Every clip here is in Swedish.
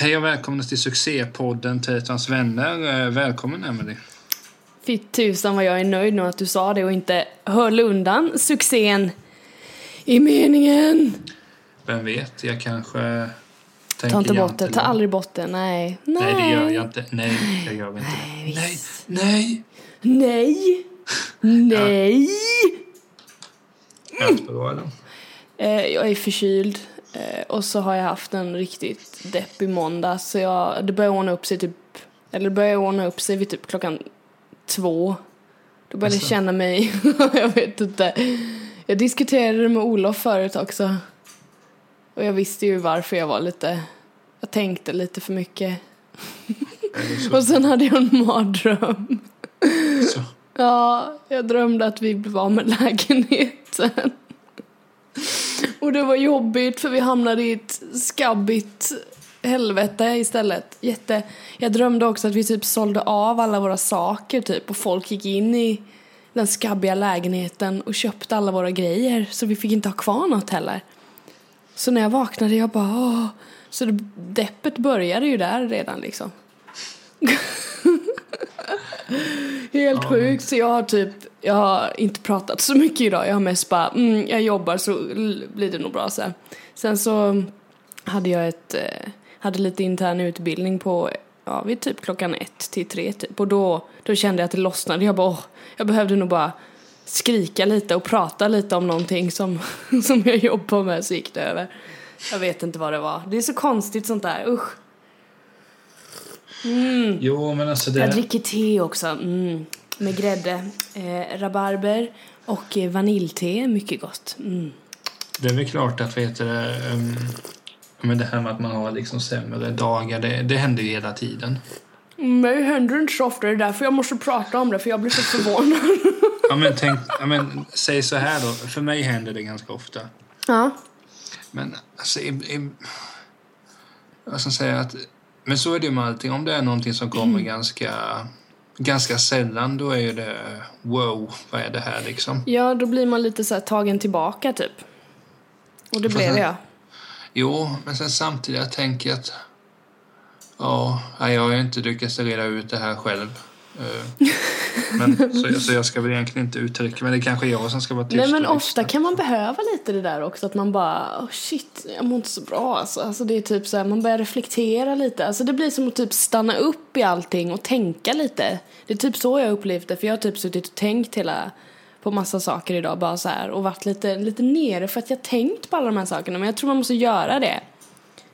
Hej och välkomna till succépodden Tetans vänner. Eh, Välkommen Emily. Fy tusan vad jag är nöjd nu att du sa det och inte höll undan succén i meningen. Vem vet, jag kanske Ta inte bort det, ta aldrig bort det, nej. Nej, Nej, det gör jag inte. Nej, jag gör inte det. Nej, visst. nej. Nej! Nej! Allt bra eller? Eh, jag är förkyld eh, och så har jag haft en riktigt deppig måndag så jag, det börjar ordna upp sig typ, eller det börjar ordna upp sig vid typ klockan två. Då började jag känna mig, jag vet inte. Jag diskuterade det med Olof förut också. Och jag visste ju varför jag var lite, jag tänkte lite för mycket. Och sen hade jag en mardröm. så? Ja, jag drömde att vi blev av med lägenheten. Och det var jobbigt för vi hamnade i ett skabbigt helvete istället. Jätte... Jag drömde också att vi typ sålde av alla våra saker typ och folk gick in i den skabbiga lägenheten och köpte alla våra grejer så vi fick inte ha kvar något heller. Så när jag vaknade jag bara åh. Så det, deppet började ju där redan liksom. Helt sjukt. Så jag har typ, jag har inte pratat så mycket idag. Jag har mest bara, mm, jag jobbar så blir det nog bra sen. Sen så hade jag ett, eh, hade lite intern utbildning på, ja vid typ klockan ett till tre typ. Och då, då kände jag att det lossnade. Jag bara, åh, jag behövde nog bara skrika lite och prata lite om någonting som, som jag jobbar med så gick det över. Jag vet inte vad det var. Det är så konstigt sånt där, usch. Jo, men alltså Jag det... dricker te också, mm, med grädde, eh, rabarber och eh, vaniljte, mycket gott. Mm. Det är väl klart att, vet du, um, men det här med att man har liksom sämre dagar, det, det händer ju hela tiden. Men det händer inte så ofta, det är därför jag måste prata om det, för jag blir så förvånad. Ja, men tänk, ja, men, säg så här då, för mig händer det ganska ofta. ja. Men alltså, i, i, vad ska jag säga att, men så är det ju med allting. Om det är någonting som kommer Mm. ganska, ganska sällan, då är ju det wow, vad är det här liksom? ja, då blir man lite så här tagen tillbaka typ. Och det Fast blev sen- jag. Jo, men sen samtidigt jag tänker jag att ja, jag har ju inte lyckats reda ut det här själv. Eh, Men, så, så jag ska väl egentligen inte uttrycka men det är kanske jag som ska vara tyst Nej men ofta kan man behöva lite det där också, att man bara, oh shit, jag mår inte så bra alltså. alltså det är typ så här, man börjar reflektera lite. Alltså det blir som att typ stanna upp i allting och tänka lite. Det är typ så jag upplevt det, för jag har typ suttit och tänkt hela, på massa saker idag bara så här och varit lite, lite nere för att jag tänkt på alla de här sakerna. Men jag tror man måste göra det.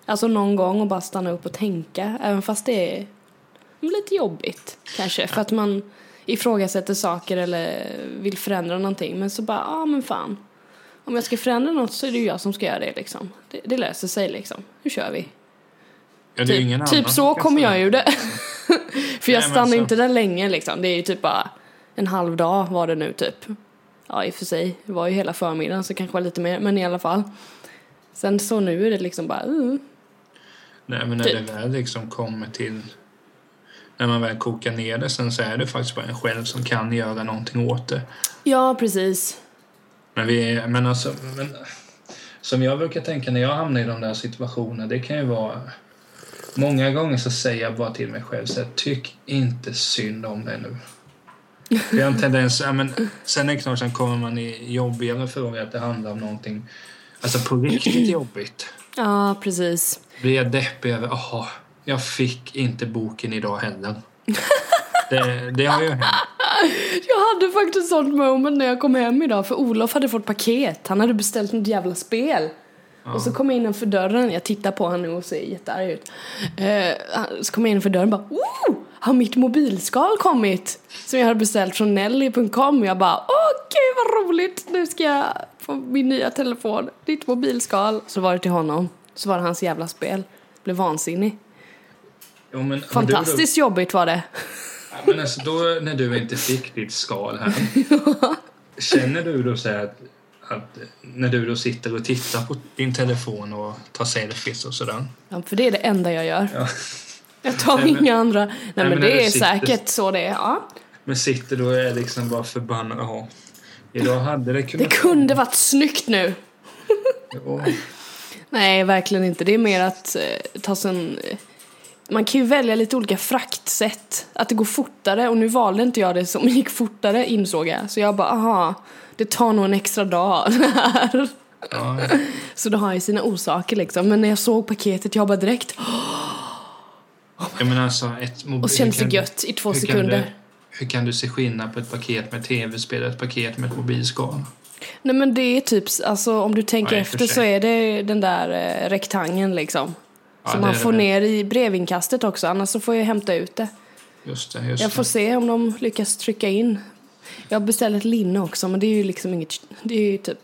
Alltså någon gång och bara stanna upp och tänka, även fast det är lite jobbigt kanske. För att man ifrågasätter saker eller vill förändra någonting. Men så bara, ja ah, men fan. Om jag ska förändra något så är det ju jag som ska göra det liksom. Det, det löser sig liksom. Nu kör vi. Ja, Typ, typ så kommer jag ju det. För jag Nej, stannar så- inte där länge liksom. Det är ju typ bara en halv dag var det nu typ. Ja i och för sig, det var ju hela förmiddagen så kanske var lite mer, men i alla fall. Sen så nu är det liksom bara, uh. Nej, men när Typ. det väl liksom kommer till... När man väl kokar ner det sen så är det faktiskt bara en själv som kan göra någonting åt det. Ja precis. Men vi... Men alltså... Men, som jag brukar tänka när jag hamnar i de där situationerna, det kan ju vara... Många gånger så säger jag bara till mig själv så här, tyck inte synd om dig nu. Jag har en tendens, ja, men, sen är det klart, sen kommer man i jobbigare frågor att det handlar om någonting, alltså på riktigt jobbigt. Ja precis. Blir jag deppig över, jaha, jag fick inte boken idag heller. Det, det har ju hänt. Jag hade faktiskt sånt moment när jag kom hem idag för Olof hade fått paket. Han hade beställt något jävla spel. Och så kom jag innanför dörren, jag tittar på honom nu och ser jättearg ut. Eh, så kom jag innanför dörren och bara oh! Har mitt mobilskal kommit? Som jag hade beställt från Nelly.com jag bara okej vad roligt, nu ska jag få min nya telefon, ditt mobilskal. Så var det till honom, så var det hans jävla spel. Blev vansinnig. Jo, men, har du Fantastiskt jobbigt var det. Då, men alltså då när du inte fick ditt skal här. känner du då så att, att när du då sitter och tittar på din telefon och tar selfies och sådär. Ja, för det är det enda jag gör. Ja. Jag tar Nej, men- inga andra. Nej, men, men det du är sitter- säkert så det är. Ja. Men sitter då och är liksom bara förbannad. Jaha. Idag hade det Det kunnat... kunde varit snyggt nu. Ja. Nej, verkligen inte. Det är mer att eh, ta sig en... Man kan ju välja lite olika fraktsätt. Att det går fortare och nu valde inte jag det som gick fortare insåg jag. Så jag bara, aha, det tar nog en extra dag det här. Ja. Så det har ju sina orsaker liksom. Men när jag såg paketet, jag bara direkt, Jag menar alltså ett mobil... och så kändes det kan- gött i två hur kan sekunder. Du, hur kan du se skillnad på ett paket med tv-spel och ett paket med ett mobilskal? Nej men det är typ, alltså om du tänker Ja, efter så är det den där eh, rektangeln liksom. Ja, som det man får det. ner i brevinkastet också, annars så får jag hämta ut det. Just det, just Jag får det. se om de lyckas trycka in. Jag har beställt linne också men det är ju liksom inget, det är ju typ,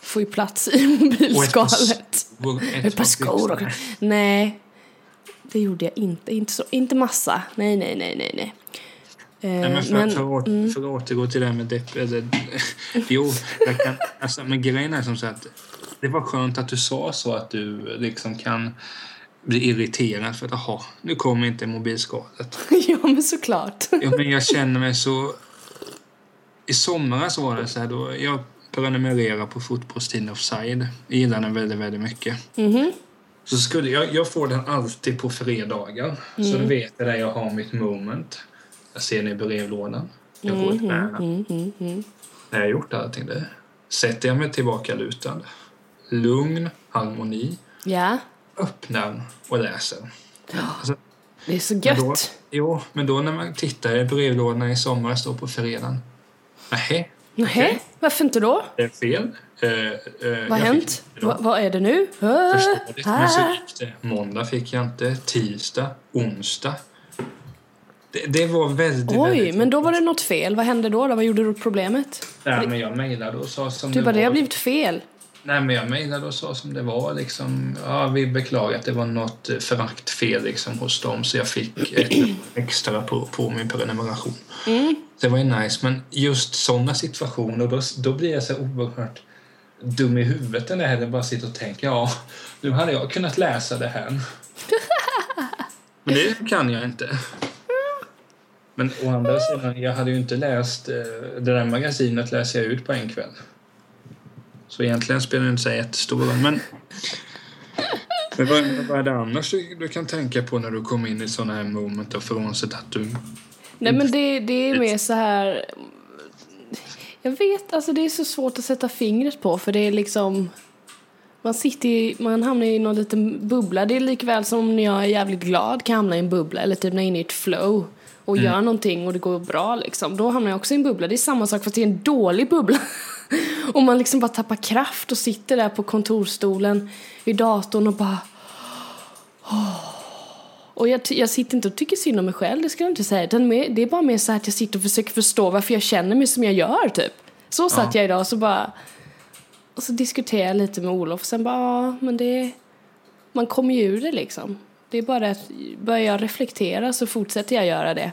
får ju plats i mobilskalet. Och ett, Ett par skor också. Nej, det gjorde jag inte. Inte, så, inte massa. Nej, nej, nej, nej, nej. Eh, Nej, men för, men- för, att, mm. för att återgå till det här med depp... Eller, jo, jag kan, alltså, men grejen är som så att det var skönt att du sa så att du liksom kan bli irriterad för att jaha, nu kommer inte mobilskalet. ja, men såklart. Ja, men jag känner mig så... I somras var det så här då jag prenumererar på fotbollstidningen Offside. Jag gillar den väldigt, väldigt mycket. Mhm. Så skulle jag, jag får den alltid på fredagar. Så Mm. då vet jag där jag har mitt moment. Jag ser den i brevlådan. Jag går till knäna. Mm, mm, mm. När jag har gjort allting det sätter jag mig tillbaka lutad. Lugn, harmoni, Ja, öppnar och läser. Alltså, det är så men då, gött. jo, men då när man tittar i brevlådorna i somras då på fredagen. Nej, Nej, varför inte då? det är fel. Eh, eh, Vad har hänt? Va, vad är det nu? Äh, Förståeligt, men så äh. gick det. Måndag fick jag inte. Tisdag, onsdag. Det, det var väldigt, Oj, väldigt men då var det något fel. Vad hände då? då? Vad gjorde du åt problemet? Nej, men jag mejlade och sa som Du det bara, det har blivit fel. Nej, men jag mejlade och sa som det var. Liksom, ja, vi beklagar att det var något föraktfel liksom, hos dem så jag fick ett extra på, på min prenumeration. Det var ju nice, men just sådana situationer, då, då blir jag så oerhört dum i huvudet när jag bara sitter och tänker ja, nu hade jag kunnat läsa det här. Men det kan jag inte. Men å andra sidan, jag hade ju inte läst... eh, Det där magasinet läser jag ut på en kväll. Så egentligen spelar det inte så jättestor roll. Men, men vad, vad är det annars du, du kan tänka på när du kommer in i sådana här moment och frånsett att du... Nej men det, det är mer så här. Jag vet, alltså det är så svårt att sätta fingret på för det är liksom man sitter i, man hamnar i någon liten bubbla. Det är likväl som när jag är jävligt glad kan jag hamna i en bubbla eller typ när jag är inne i ett flow och gör någonting och det går bra liksom. Då hamnar jag också i en bubbla. Det är samma sak fast det är en dålig bubbla. och man liksom bara tappar kraft och sitter där på kontorstolen vid datorn och bara och jag, jag sitter inte och tycker synd om mig själv, det ska jag inte säga. Det är bara mer så att jag sitter och försöker förstå varför jag känner mig som jag gör, typ. Så satt jag idag och så bara... Och så diskuterade jag lite med Olof och sen bara, ja, men det... Man kommer ju ur det liksom. Det är bara att börjar jag reflektera så fortsätter jag göra det.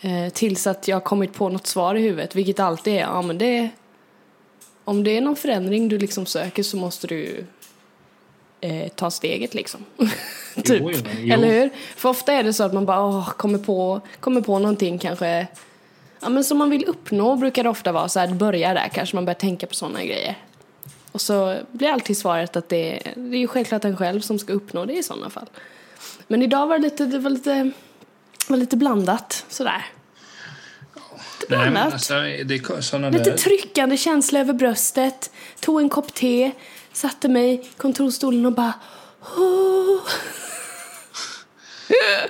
Eh, tills att jag har kommit på något svar i huvudet, vilket alltid är, ja men det... Om det är någon förändring du liksom söker så måste du eh, ta steget liksom. typ. Jo. Eller hur? För ofta är det så att man bara åh, kommer, på, kommer på någonting kanske ja, men som man vill uppnå brukar det ofta vara så här, det börjar där kanske man börjar tänka på sådana grejer. Och så blir alltid svaret att det, det är ju självklart en själv som ska uppnå det i sådana fall. Men idag var det lite, det var lite, var lite blandat sådär. Lite Nej, blandat. alltså, är Lite där... tryckande känsla över bröstet. Tog en kopp te, satte mig i kontorstolen och bara... "Åh."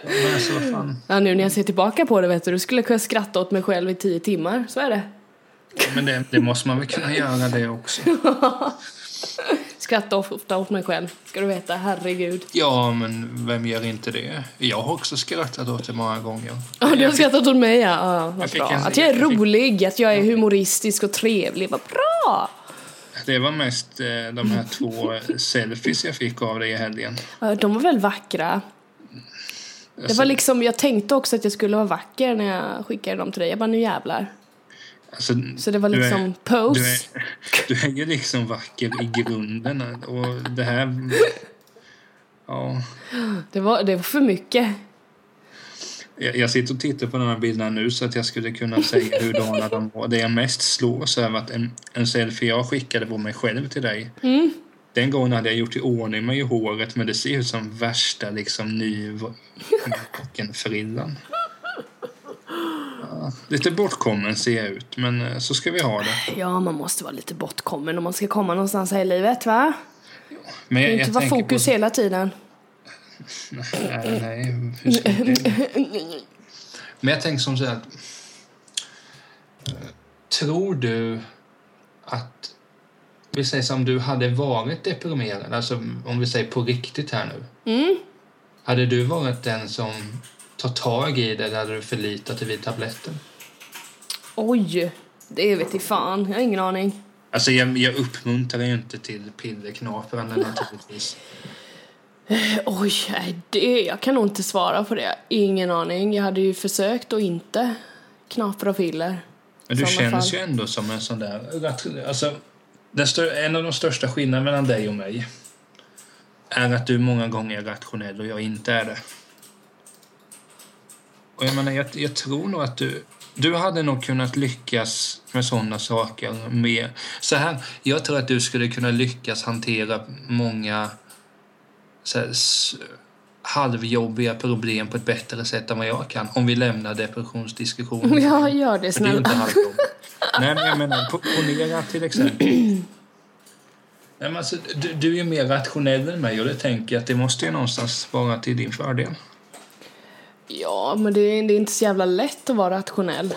Men vad fan. Ja, nu när jag ser tillbaka på det vet du, du skulle kunna skratta åt mig själv i tio timmar. Så är det. Men det, det måste man väl kunna göra det också. Skratta ofta åt mig själv, ska du veta. Herregud. Ja, men vem gör inte det? Jag har också skrattat åt det många gånger. Ja, du har skrattat åt mig ja. ja vad bra. Att jag är rolig, att jag är humoristisk och trevlig. Vad bra! det var mest eh, de här två selfies jag fick av dig i helgen. Ja, De var väl vackra? Det var liksom, jag tänkte också att jag skulle vara vacker när jag skickade dem till dig. Jag bara, nu jävlar. Alltså, Så det var du är- liksom pose. Du är, du är ju liksom vacker i grunden och det här... Ja, Det, var, det var för mycket. jag, jag sitter och tittar på de här bilderna nu så att jag skulle kunna säga hurdana de var. Det jag mest slås över att en, en selfie jag skickade på mig själv till dig. Mm. Den gången hade jag gjort i ordning mig i håret men det ser ut som värsta liksom nyvakkenfrillan. Ja, lite bortkommen ser jag ut men eh, så ska vi ha det. Ja, man måste vara lite bortkommen om man ska komma någonstans här i livet, va? Men Det jag, kan inte vara fokus på, hela tiden. Nej, nej, det? Men jag tänker som så här att... eh, Tror du att... Vi säger som du hade varit deprimerad, alltså om vi säger på riktigt här nu. Mm. Hade du varit den som tar tag i det eller hade du förlitat dig vid tabletten? Oj, det vet jag fan. Jag har ingen aning. Alltså jag, jag uppmuntrar ju inte till pillerknaprande naturligtvis. Oj, det, jag kan nog inte svara på det. Ingen aning. Jag hade ju försökt att inte knapra piller. Men du I känns fall. ju ändå som en sån där... Alltså, en av de största skillnaderna mellan dig och mig är att du många gånger är rationell och jag inte är det. Och jag menar, jag, jag tror nog att du... Du hade nog kunnat lyckas med sådana saker med... Så här, jag tror att du skulle kunna lyckas hantera många så här, halvjobbiga problem på ett bättre sätt än vad jag kan. Om vi lämnar depressionsdiskussionen. Ja, gör det För det är inte snälla. Nej, men jag menar, po- ponera till exempel. Nej, men alltså, du, du är ju mer rationell än mig och det tänker jag att det måste ju någonstans vara till din fördel. Ja, men det är, det är inte så jävla lätt att vara rationell.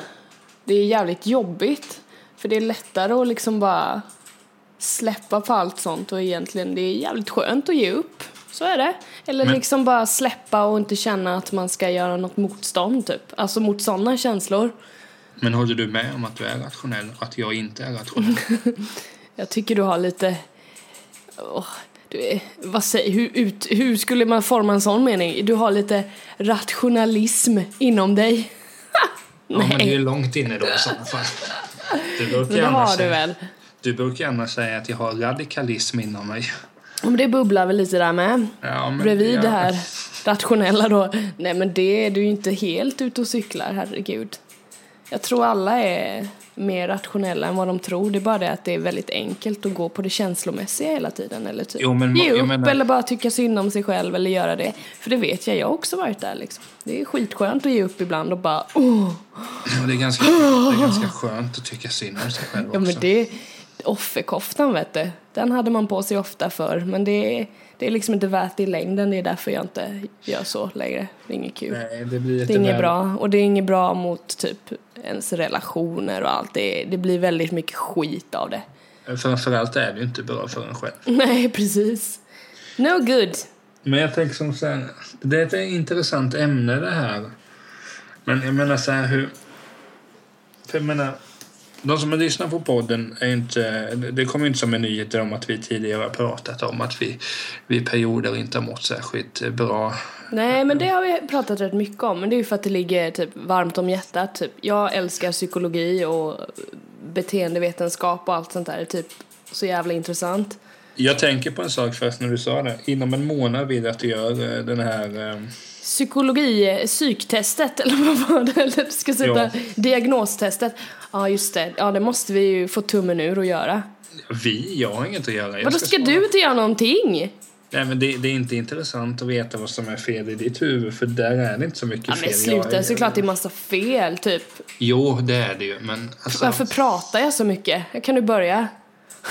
Det är jävligt jobbigt. För det är lättare att liksom bara släppa på allt sånt och egentligen det är jävligt skönt att ge upp. Så är det. Eller Men- liksom bara släppa och inte känna att man ska göra något motstånd typ. Alltså mot sådana känslor. Men håller du med om att du är rationell och att jag inte är rationell? Jag tycker du har lite... Är, vad säger, hur, ut, hur skulle man forma en sån mening? Du har lite rationalism inom dig. Ja, men det är Nej. ju långt inne då i sådana fall. Du brukar, det har du säga, väl? du brukar gärna säga att jag har radikalism inom mig. Men det bubblar väl lite där med. Ja, men Bredvid jag- det här rationella då. Nej men det är du ju inte helt ute och cyklar, herregud. Jag tror alla är mer rationella än vad de tror. Det är bara det att det är väldigt enkelt att gå på det känslomässiga hela tiden. Eller typ Jo, men ge upp menar- eller bara tycka synd om sig själv eller göra det. För det vet jag, jag har också varit där liksom. Det är skitskönt att ge upp ibland och bara åh. Ja, det, är ganska, det är ganska skönt att tycka synd om sig själv också. Ja men det, offerkoftan vet du, den hade man på sig ofta förr. Men det, är- det är liksom inte värt det i längden, det är därför jag inte gör så längre. Det är inget kul. Nej, det blir Det är inget väl- bra. Och det är inget bra mot typ ens relationer och allt. Det, det blir väldigt mycket skit av det. Framförallt är det ju inte bra för en själv. Nej, precis. No good. Men jag tänker som så här, det är ett intressant ämne det här. Men jag menar så här hur... För jag menar, de som har lyssnat på podden är inte... Det kommer inte som en nyhet om att vi tidigare har pratat om att vi, vi perioder inte har mått särskilt bra. Nej, men det har vi pratat rätt mycket om. Men det är ju för att det ligger typ varmt om hjärtat. Typ. Jag älskar psykologi och beteendevetenskap och allt sånt där. Det är typ så jävla intressant. Jag tänker på en sak först när du sa det. Inom en månad vill jag att du gör eh, den här... eh, Psykologi, psyktestet eller vad var det? Eller du ska sätta Ja. diagnostestet. Ja, just det. Ja, det måste vi ju få tummen ur och göra. Vi? Jag har inget att göra. Jag Vadå, ska svara. du inte göra någonting? Nej, men det, det är inte intressant att veta vad som är fel i ditt huvud för där är det inte så mycket Ja, fel. men sluta, Jag- såklart det är massa fel, typ. Jo, det är det ju, men alltså... Varför pratar jag så mycket? Kan du börja?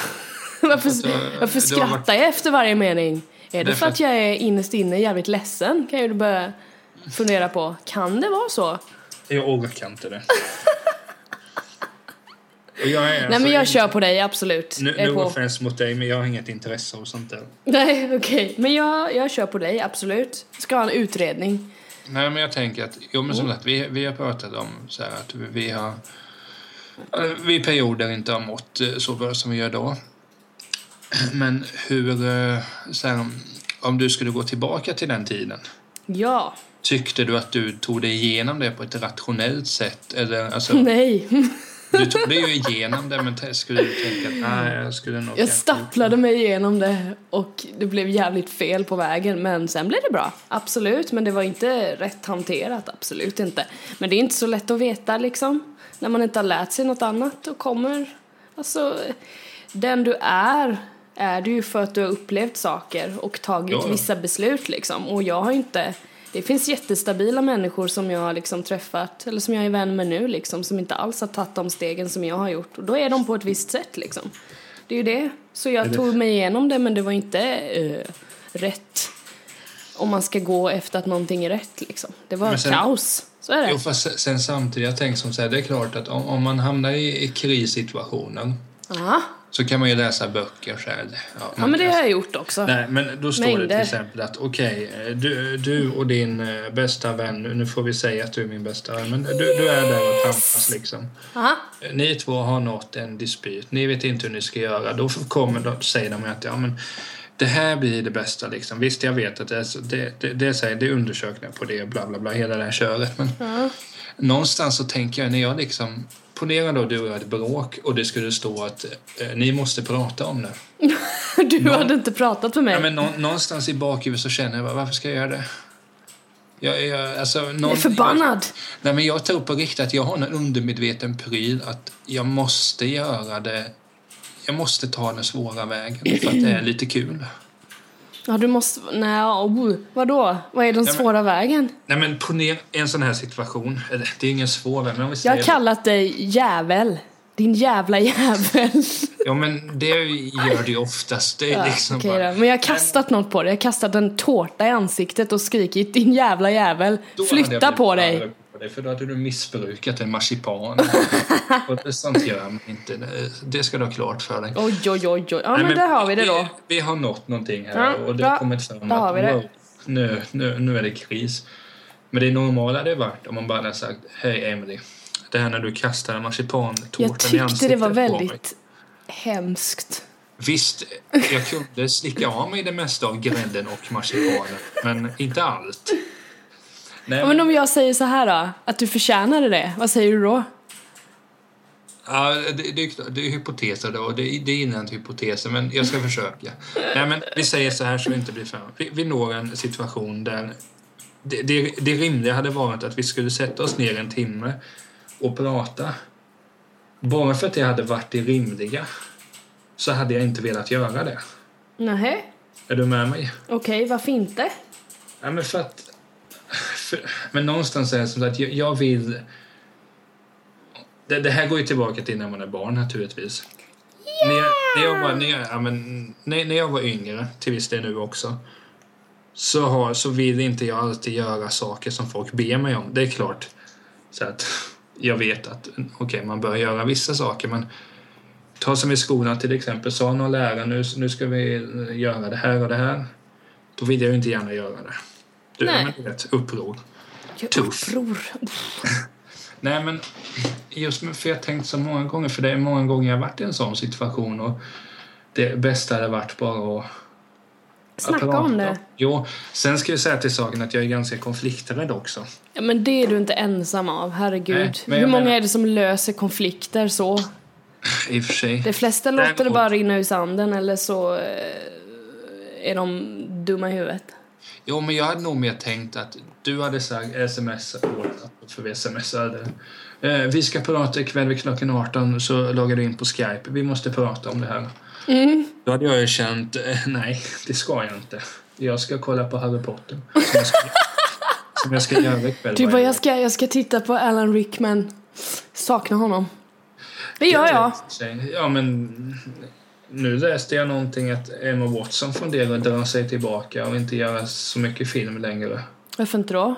varför Alltså, varför skrattar jag efter varje mening? Är det Därför för att att- jag är innerst inne jävligt ledsen? Kan ju du börja fundera på. Kan det vara så? Jag orkar inte det. Och jag är Nej alltså men jag inte- kör på dig, absolut. Nu, jag är no på. offense mot dig, men jag har inget intresse av sånt där. Nej okej, men jag, jag kör på dig, absolut. Ska ha en utredning. Nej, men jag tänker att, jo men som sagt, vi, vi har pratat om så här att vi, vi har, eh, vi perioder inte har mått eh, så bra som vi gör då. Men hur, eh, så här, om du skulle gå tillbaka till den tiden, Ja. tyckte du att du tog dig igenom det på ett rationellt sätt? Eller, alltså, Nej. Du tog dig ju igenom det, men skulle du tänka att nej, jag skulle nog... Jag stapplade mig igenom det och det blev jävligt fel på vägen men sen blev det bra. Absolut, men det var inte rätt hanterat, absolut inte. Men det är inte så lätt att veta liksom. När man inte har lärt sig något annat och kommer, alltså den du är är du ju för att du har upplevt saker och tagit ja. vissa beslut liksom. Och jag har inte, det finns jättestabila människor som jag har liksom träffat, eller som jag är vän med nu liksom, som inte alls har tagit de stegen som jag har gjort. Och då är de på ett visst sätt liksom. Det är ju det. Så jag det- tog mig igenom det men det var inte eh, rätt om man ska gå efter att någonting är rätt liksom. Det var sen- kaos. Så är det. Jo, fast sen samtidigt, jag tänker som så här, det är klart att om, om man hamnar i, i krissituationer Ja. Så kan man ju läsa böcker själv. Ja, ja, men det har jag gjort också. Nej, men då står det Mängder. till exempel att okej, du, du och din eh, bästa vän, nu får vi säga att du är min bästa vän, men du, du är där och tampas liksom. Aha. Ni två har nått en dispyt, ni vet inte hur ni ska göra. Då kommer de, säger de att ja, men det här blir det bästa liksom. Visst, jag vet att det är, det, det, det är, så här, det är undersökningar på det, bla bla bla, hela det här köret. Men någonstans så tänker jag när jag liksom Ponera då du har ett bråk och det skulle stå att eh, ni måste prata om det. Du hade inte pratat med mig. Ja, men nå, någonstans i bakhuvudet så känner jag varför ska jag göra det? Jag, jag, alltså, någon, jag är förbannad. Jag, nej, men jag tror på riktigt att jag har en undermedveten pryl att jag måste göra det. Jag måste ta den svåra vägen för att det är lite kul. Ja, du måste... Nej, oh, vadå? Vad är den men- svåra vägen? Nej men ponera en sån här situation. Eller, Det är ingen svår väg, men om vi Jag säger... har kallat dig jävel. Din jävla jävel. Ja men det gör det ju oftast. Det Ja, liksom okej bara. Men jag har kastat något på dig. Jag har kastat en tårta i ansiktet och skrikit din jävla jävel. Då jag Flytta på dig. Dig, För då hade du missbrukat en marsipan. och det, sånt gör man inte. Det, det ska du ha klart för dig. Oj, oj, oj. Ja, Nej, men, där har vi det då. Vi, vi har nått någonting här Ja, och det har kommit fram Där att det. wow, nu, nu, nu är det kris. Men det normala hade varit om man bara hade sagt Hej Emily, det här när du kastade marsipantårtan Jag i tyckte ansiktet det var på mig. väldigt hemskt. Visst, jag kunde slicka av mig det mesta av grädden och marsipanen, men inte allt. Nej, Ja, men om jag säger så här då, att du förtjänade det, vad säger du då? Ja, det, det, det är hypoteser då, och det, det är innan hypoteser, men jag ska försöka. Nej, men vi säger så här så vi inte blir för... Vi, vi når en situation där det, det, det rimliga hade varit att vi skulle sätta oss ner en timme och prata. Bara för att det hade varit det rimliga så hade jag inte velat göra det. Nej. Är du med mig? Okej, varför inte? Ja, men för att... Men någonstans är det som att jag, jag vill... Det, det här går ju tillbaka till när man är barn naturligtvis. När, jag, när, jag var, när, jag, ja, men, när, när jag var yngre, till viss del nu också, så, har, så vill inte jag alltid göra saker som folk ber mig om. Det är klart. Så att jag vet att okay, man bör göra vissa saker, men ta som i skolan till exempel, sa någon lärare nu, nu ska vi eh, göra det här och det här. Då vill jag ju inte gärna göra det. Du, Nej. du vet, uppror. Jag Tuff. uppror. Nej, men just för jag har tänkt så många gånger, för det är många gånger jag har varit i en sån situation och det bästa hade varit bara att Snacka prata. om det. Jo, sen ska jag säga till saken att jag är ganska konflikträdd också. Ja, men det är du inte ensam av, herregud. Nej, Hur många menar- är det som löser konflikter så? I och för sig. De flesta låter det bara rinna ur sanden eller så eh, är de dumma i huvudet. Jo, men jag hade nog mer tänkt att du hade sagt sms åt för vi smsade. Eh, vi ska prata ikväll vid klockan 18 så loggar du in på Skype. Vi måste prata om det här. Mm. Då hade jag ju känt, eh, nej, det ska jag inte. Jag ska kolla på Harry Potter. Som jag ska, som jag ska göra ikväll. Du bara, jag ska, jag ska titta på Alan Rickman. Saknar honom. Det gör jag. Ja, men nu läste jag någonting att Emma Watson funderar att dra sig tillbaka och inte göra så mycket film längre. Varför inte då?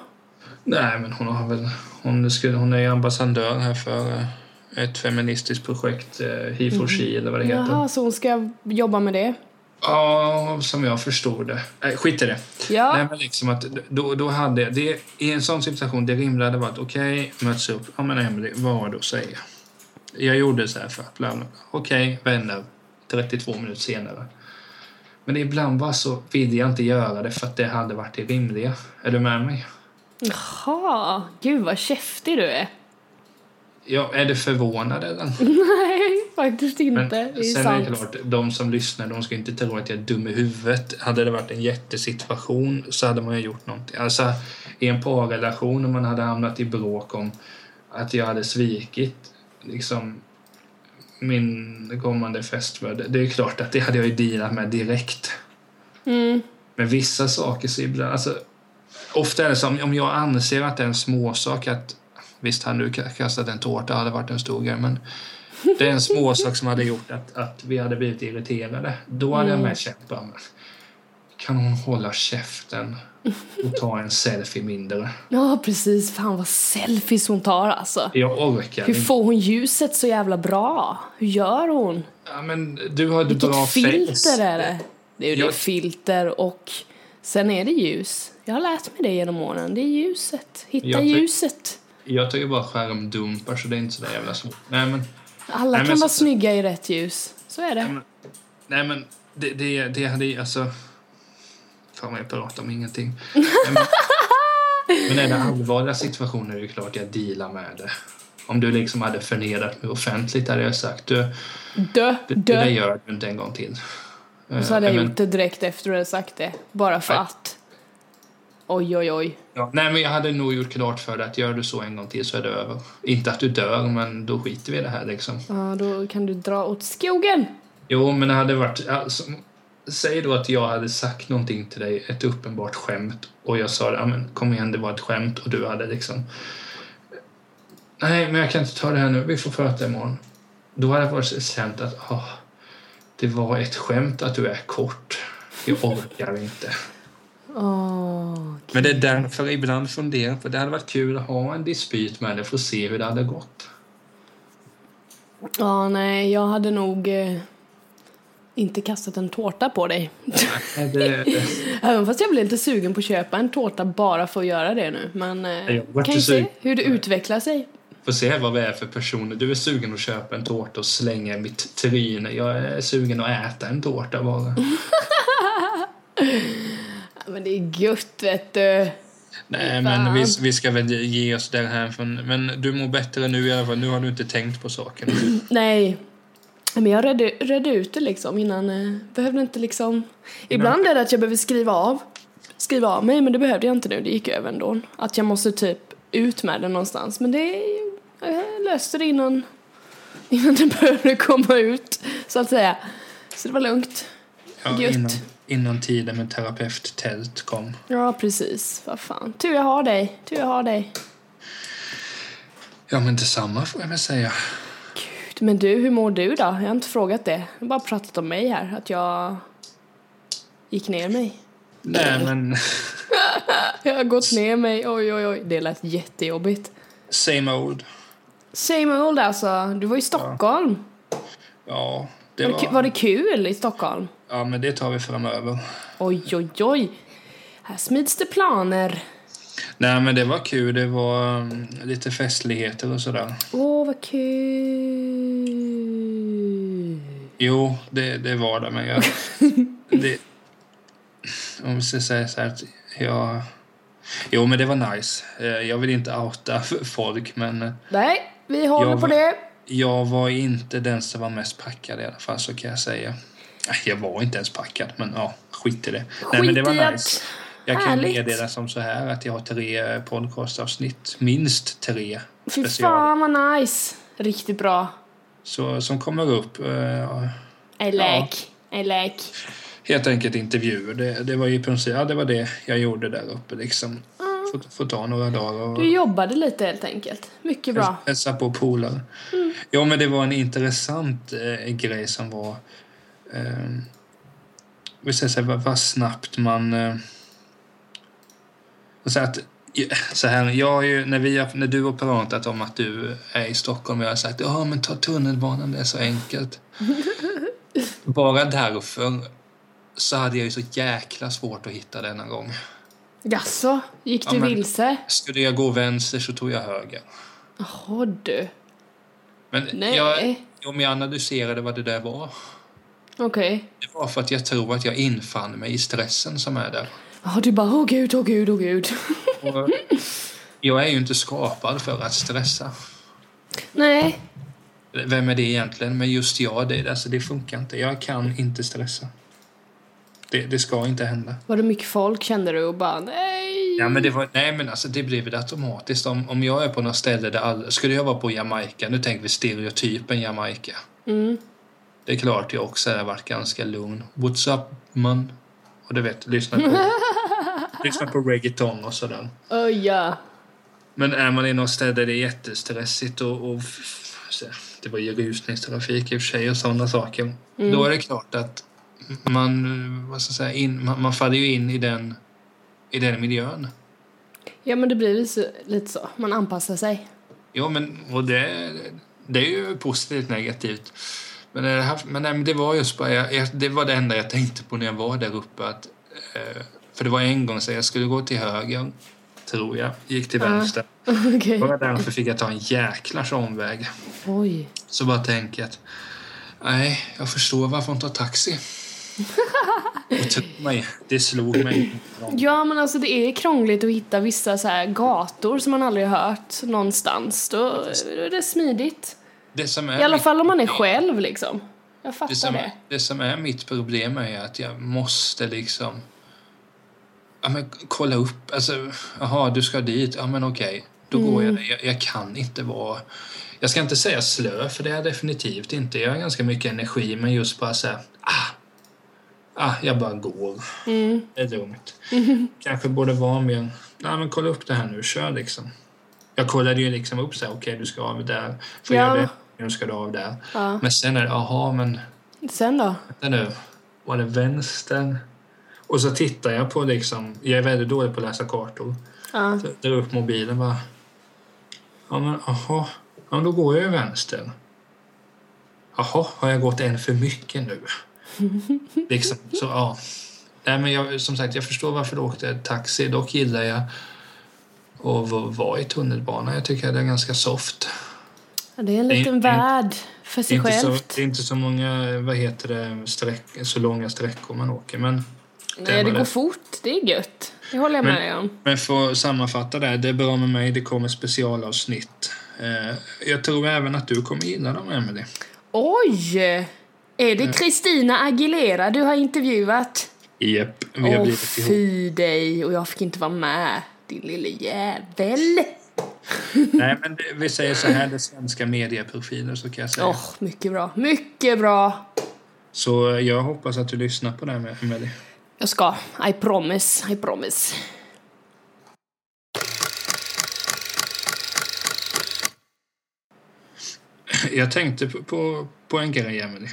Nej, men hon har väl... Hon, skulle, hon är ambassadör här för eh, ett feministiskt projekt, eh, He for She eller vad det heter. Jaha, så hon ska jobba med det? Ja, som jag förstod det. Äh, skit i det. Ja. Nej, men liksom att då, då hade jag, det, I en sån situation, det rimliga hade varit okej, möts upp. Ja, men Emily, vad har du att säga? Jag gjorde så här för att bla bla bla. Okej, vänner. 32 minuter senare. Men ibland bara så vill jag inte göra det för att det hade varit det rimliga. Är du med mig? Jaha, gud vad käftig du är. Ja, är du förvånad eller? Nej, faktiskt inte. Men det är sen sant. är det klart, de som lyssnar de ska inte tro att jag är dum i huvudet. Hade det varit en jättesituation så hade man ju gjort någonting. Alltså i en parrelation om man hade hamnat i bråk om att jag hade svikit liksom min kommande fästmö. Det är klart att det hade jag ju dealat med direkt. Mm. Men vissa saker så ibland, alltså ofta är det som om jag anser att det är en småsak att visst han nu kastat en tårta hade varit en stor grej men det är en småsak som hade gjort att, att vi hade blivit irriterade. Då hade jag med känt men kan hon hålla käften och ta en selfie mindre? Ja, precis. Fan vad selfies hon tar alltså. Jag orkar Hur får hon ljuset så jävla bra? Hur gör hon? Ja, men du har ett Vilket bra filter face. är det? Det är ju Jag- det filter och sen är det ljus. Jag har lärt mig det genom åren. Det är ljuset. Hitta Jag ljuset. Jag ju bara skärmdumpar så det är inte så där jävla svårt. Nej men, Alla Nej, men kan vara så- snygga i rätt ljus. Så är det. nej, men, nej, men det, det, det hade alltså... Fan vad jag pratar om ingenting. Men, men är det allvarliga situationer är det klart jag dealar med det. Om du liksom hade förnedrat mig offentligt hade jag sagt du, Dö, det, det där dö. gör du inte en gång till. Och så hade jag Eh, men- gjort det direkt efter du hade sagt det. Bara för Nej. att. Oj, oj, oj. Ja, nej, men jag hade nog gjort klart för dig att gör du så en gång till så är det över. Inte att du dör, men då skiter vi i det här liksom. Ja, då kan du dra åt skogen. Jo, men det hade varit... Alltså, säg då att jag hade sagt någonting till dig, ett uppenbart skämt, och jag sa ja, men kom igen, det var ett skämt, och du hade liksom... Nej, men jag kan inte ta det här nu, vi får prata imorgon. Då hade jag varit känt att ah, det var ett skämt att du är kort. Jag orkar inte. Åh, Men det är därför ibland funderar på det hade varit kul att ha en dispyt med dig för att se hur det hade gått. Ja, nej, jag hade nog eh, inte kastat en tårta på dig. Även fast jag blev lite sugen på att köpa en tårta bara för att göra det nu. Men eh, Jag kan ju se hur det utvecklar sig. Får se vad vi är för personer. Du är sugen att köpa en tårta och slänga mitt tryne. Jag är sugen att äta en tårta bara. Men det är gött, vet du. Nej, men vi, vi ska väl ge oss där här. Men du mår bättre nu i alla fall. Nu har du inte tänkt på saken. Nej. Men jag redde, redde ut det liksom innan. Eh, behövde inte liksom... Ibland är det att jag behöver skriva av. Skriva av mig, men det behövde jag inte nu. Det gick över ändå. Att jag måste typ ut med det någonstans. Men det... Jag löste det innan... Innan det började komma ut, så att säga. Så det var lugnt. Ja, Gött. innan, innan tiden med terapeuttält kom. Ja, precis. Vad fan. Tur jag har dig. Tur jag har dig. Ja, men detsamma får jag väl säga. Gud, men du, hur mår du då? Jag har inte frågat det. Jag har bara pratat om mig här. Att jag gick ner mig. Nej, men Jag har gått ner mig. Oj, oj, oj. Det lät jättejobbigt. same old. Same old alltså. Du var i Stockholm. Ja, det Var, det, var... det kul i Stockholm? Ja, men det tar vi framöver. Oj, oj, oj. Här smids det planer. Nej, men det var kul. Det var mm, lite festligheter och sådär. Åh, vad kul. Jo, det, det var det, men jag... det, om vi ska säga så här att jag... Jo, men det var nice. Eh, Jag vill inte outa folk, men Nej, vi håller Jag på det. jag var inte den som var mest packad i alla fall, så kan jag säga. Jag var inte ens packad, men ja, skit i det. Nej, men det Skit var att- nice. Jag kan Härligt. meddela som så här att jag har tre podcastavsnitt, minst tre Fy fan vad nice. Riktigt bra. så, som kommer upp. eh, I like. I like. helt enkelt intervjuer. Det, det var i princip, ja, det var det jag gjorde där uppe liksom. Får, får ta några dagar och Du jobbade lite helt enkelt. Mycket bra. hälsa på polare. Ja, men det var en intressant eh, grej som var... Eh, vi säger så här, vad, vad snabbt man... Eh, och så att, så här, jag har ju, när, vi har, när du har pratat om att du är i Stockholm, jag har sagt ja men ta tunnelbanan, det är så enkelt. Bara därför så hade jag ju så jäkla svårt att hitta denna gång. Jaså, gick Ja, du men- vilse? Skulle jag gå vänster så tog jag höger. Jaha du. Men Nej. jag, om jag analyserade vad det där var Okej. Det var för att jag tror att jag infann mig i stressen som är där. Ja, du bara åh gud, åh gud, åh gud. Och jag är ju inte skapad för att stressa. Nej. Vem är det egentligen? Men just jag, det, alltså, det funkar inte. Jag kan inte stressa. Det, det ska inte hända. Var det mycket folk kände du och bara nej? Ja, men det var, nej, men alltså det blir väl automatiskt. Om, om jag är på något ställe där alla, Skulle jag vara på Jamaica, nu tänker vi stereotypen Jamaica. Mm. Det är klart jag också hade varit ganska lugn. What's up man? Och du vet, lyssna på, lyssna på reggaeton och sådär. Oh, ja. Men är man i något ställe där det är jättestressigt och, och det var ju rusningstrafik i och för sig och sådana saker. Då är det klart att man, vad ska jag säga, in, man, man faller ju in i den, i den miljön. Ja, men det blir lite lite så. Man anpassar sig. Jo, men och det, det är ju positivt negativt. Men det, här, men det var just bara, jag, det var det enda jag tänkte på när jag var där uppe. Att, eh, för det var en gång så jag skulle gå till höger, tror jag, gick till vänster. Okej. Bara därför fick jag ta en jäklars omväg. Oj. Så bara tänker jag att nej, jag förstår varför hon tar taxi. Och tro mig, det slog mig. Ja, men alltså det är krångligt att hitta vissa så gator som man aldrig hört någonstans. Då är det smidigt. Det som är I alla fall om man är själv liksom. Jag det fattar som, det. det som är mitt problem är att jag måste liksom ja, men kolla upp. Alltså, jaha, du ska dit. Ja, men okej. Då går jag, jag Jag kan inte vara... Jag ska inte säga slö, för det är jag definitivt inte. Jag har ganska mycket energi, men just bara säga ah, ah, jag bara går. Det är lugnt. Kanske borde vara mer... Nej, men kolla upp det här nu. Kör liksom. Jag kollade ju liksom upp så här, okej, du ska av där. Får Ja. göra det. Nu ska du av där. Ja. Men sen är det, aha, men Sen då? Vänta nu. Var det vänster? Och så tittar jag på liksom, jag är väldigt dålig på att läsa kartor. Ja. Så drar upp mobilen bara. Ja men aha. Ja men då går jag ju vänster. Jaha, har jag gått en för mycket nu? liksom, så ja. Nej men jag, som sagt, jag förstår varför du åkte taxi. Dock gillar jag att vara i tunnelbana. Jag tycker att det är ganska soft. Ja, Det är en liten det är- värld för sig självt. det är inte så många, vad heter det, sträck, så långa sträckor man åker. Men Nej, det går fort. Det är gött. Det håller jag med Men- dig om. Men för att sammanfatta det, det är bra med mig, det kommer specialavsnitt. Eh, jag tror även att du kommer gilla dem, Emily. Oj! Är det Christina Aguilera du har intervjuat? Japp, vi har Åh fy dig, och jag fick inte vara med. Din lille jävel. Nej, men det, vi säger så här, det är svenska medieprofiler så kan jag säga. Åh, mycket bra. Mycket bra. Så eh, jag hoppas att du lyssnar på det här med Emily. Jag ska. I promise. I promise. Jag tänkte på, på, på en grej, Emily.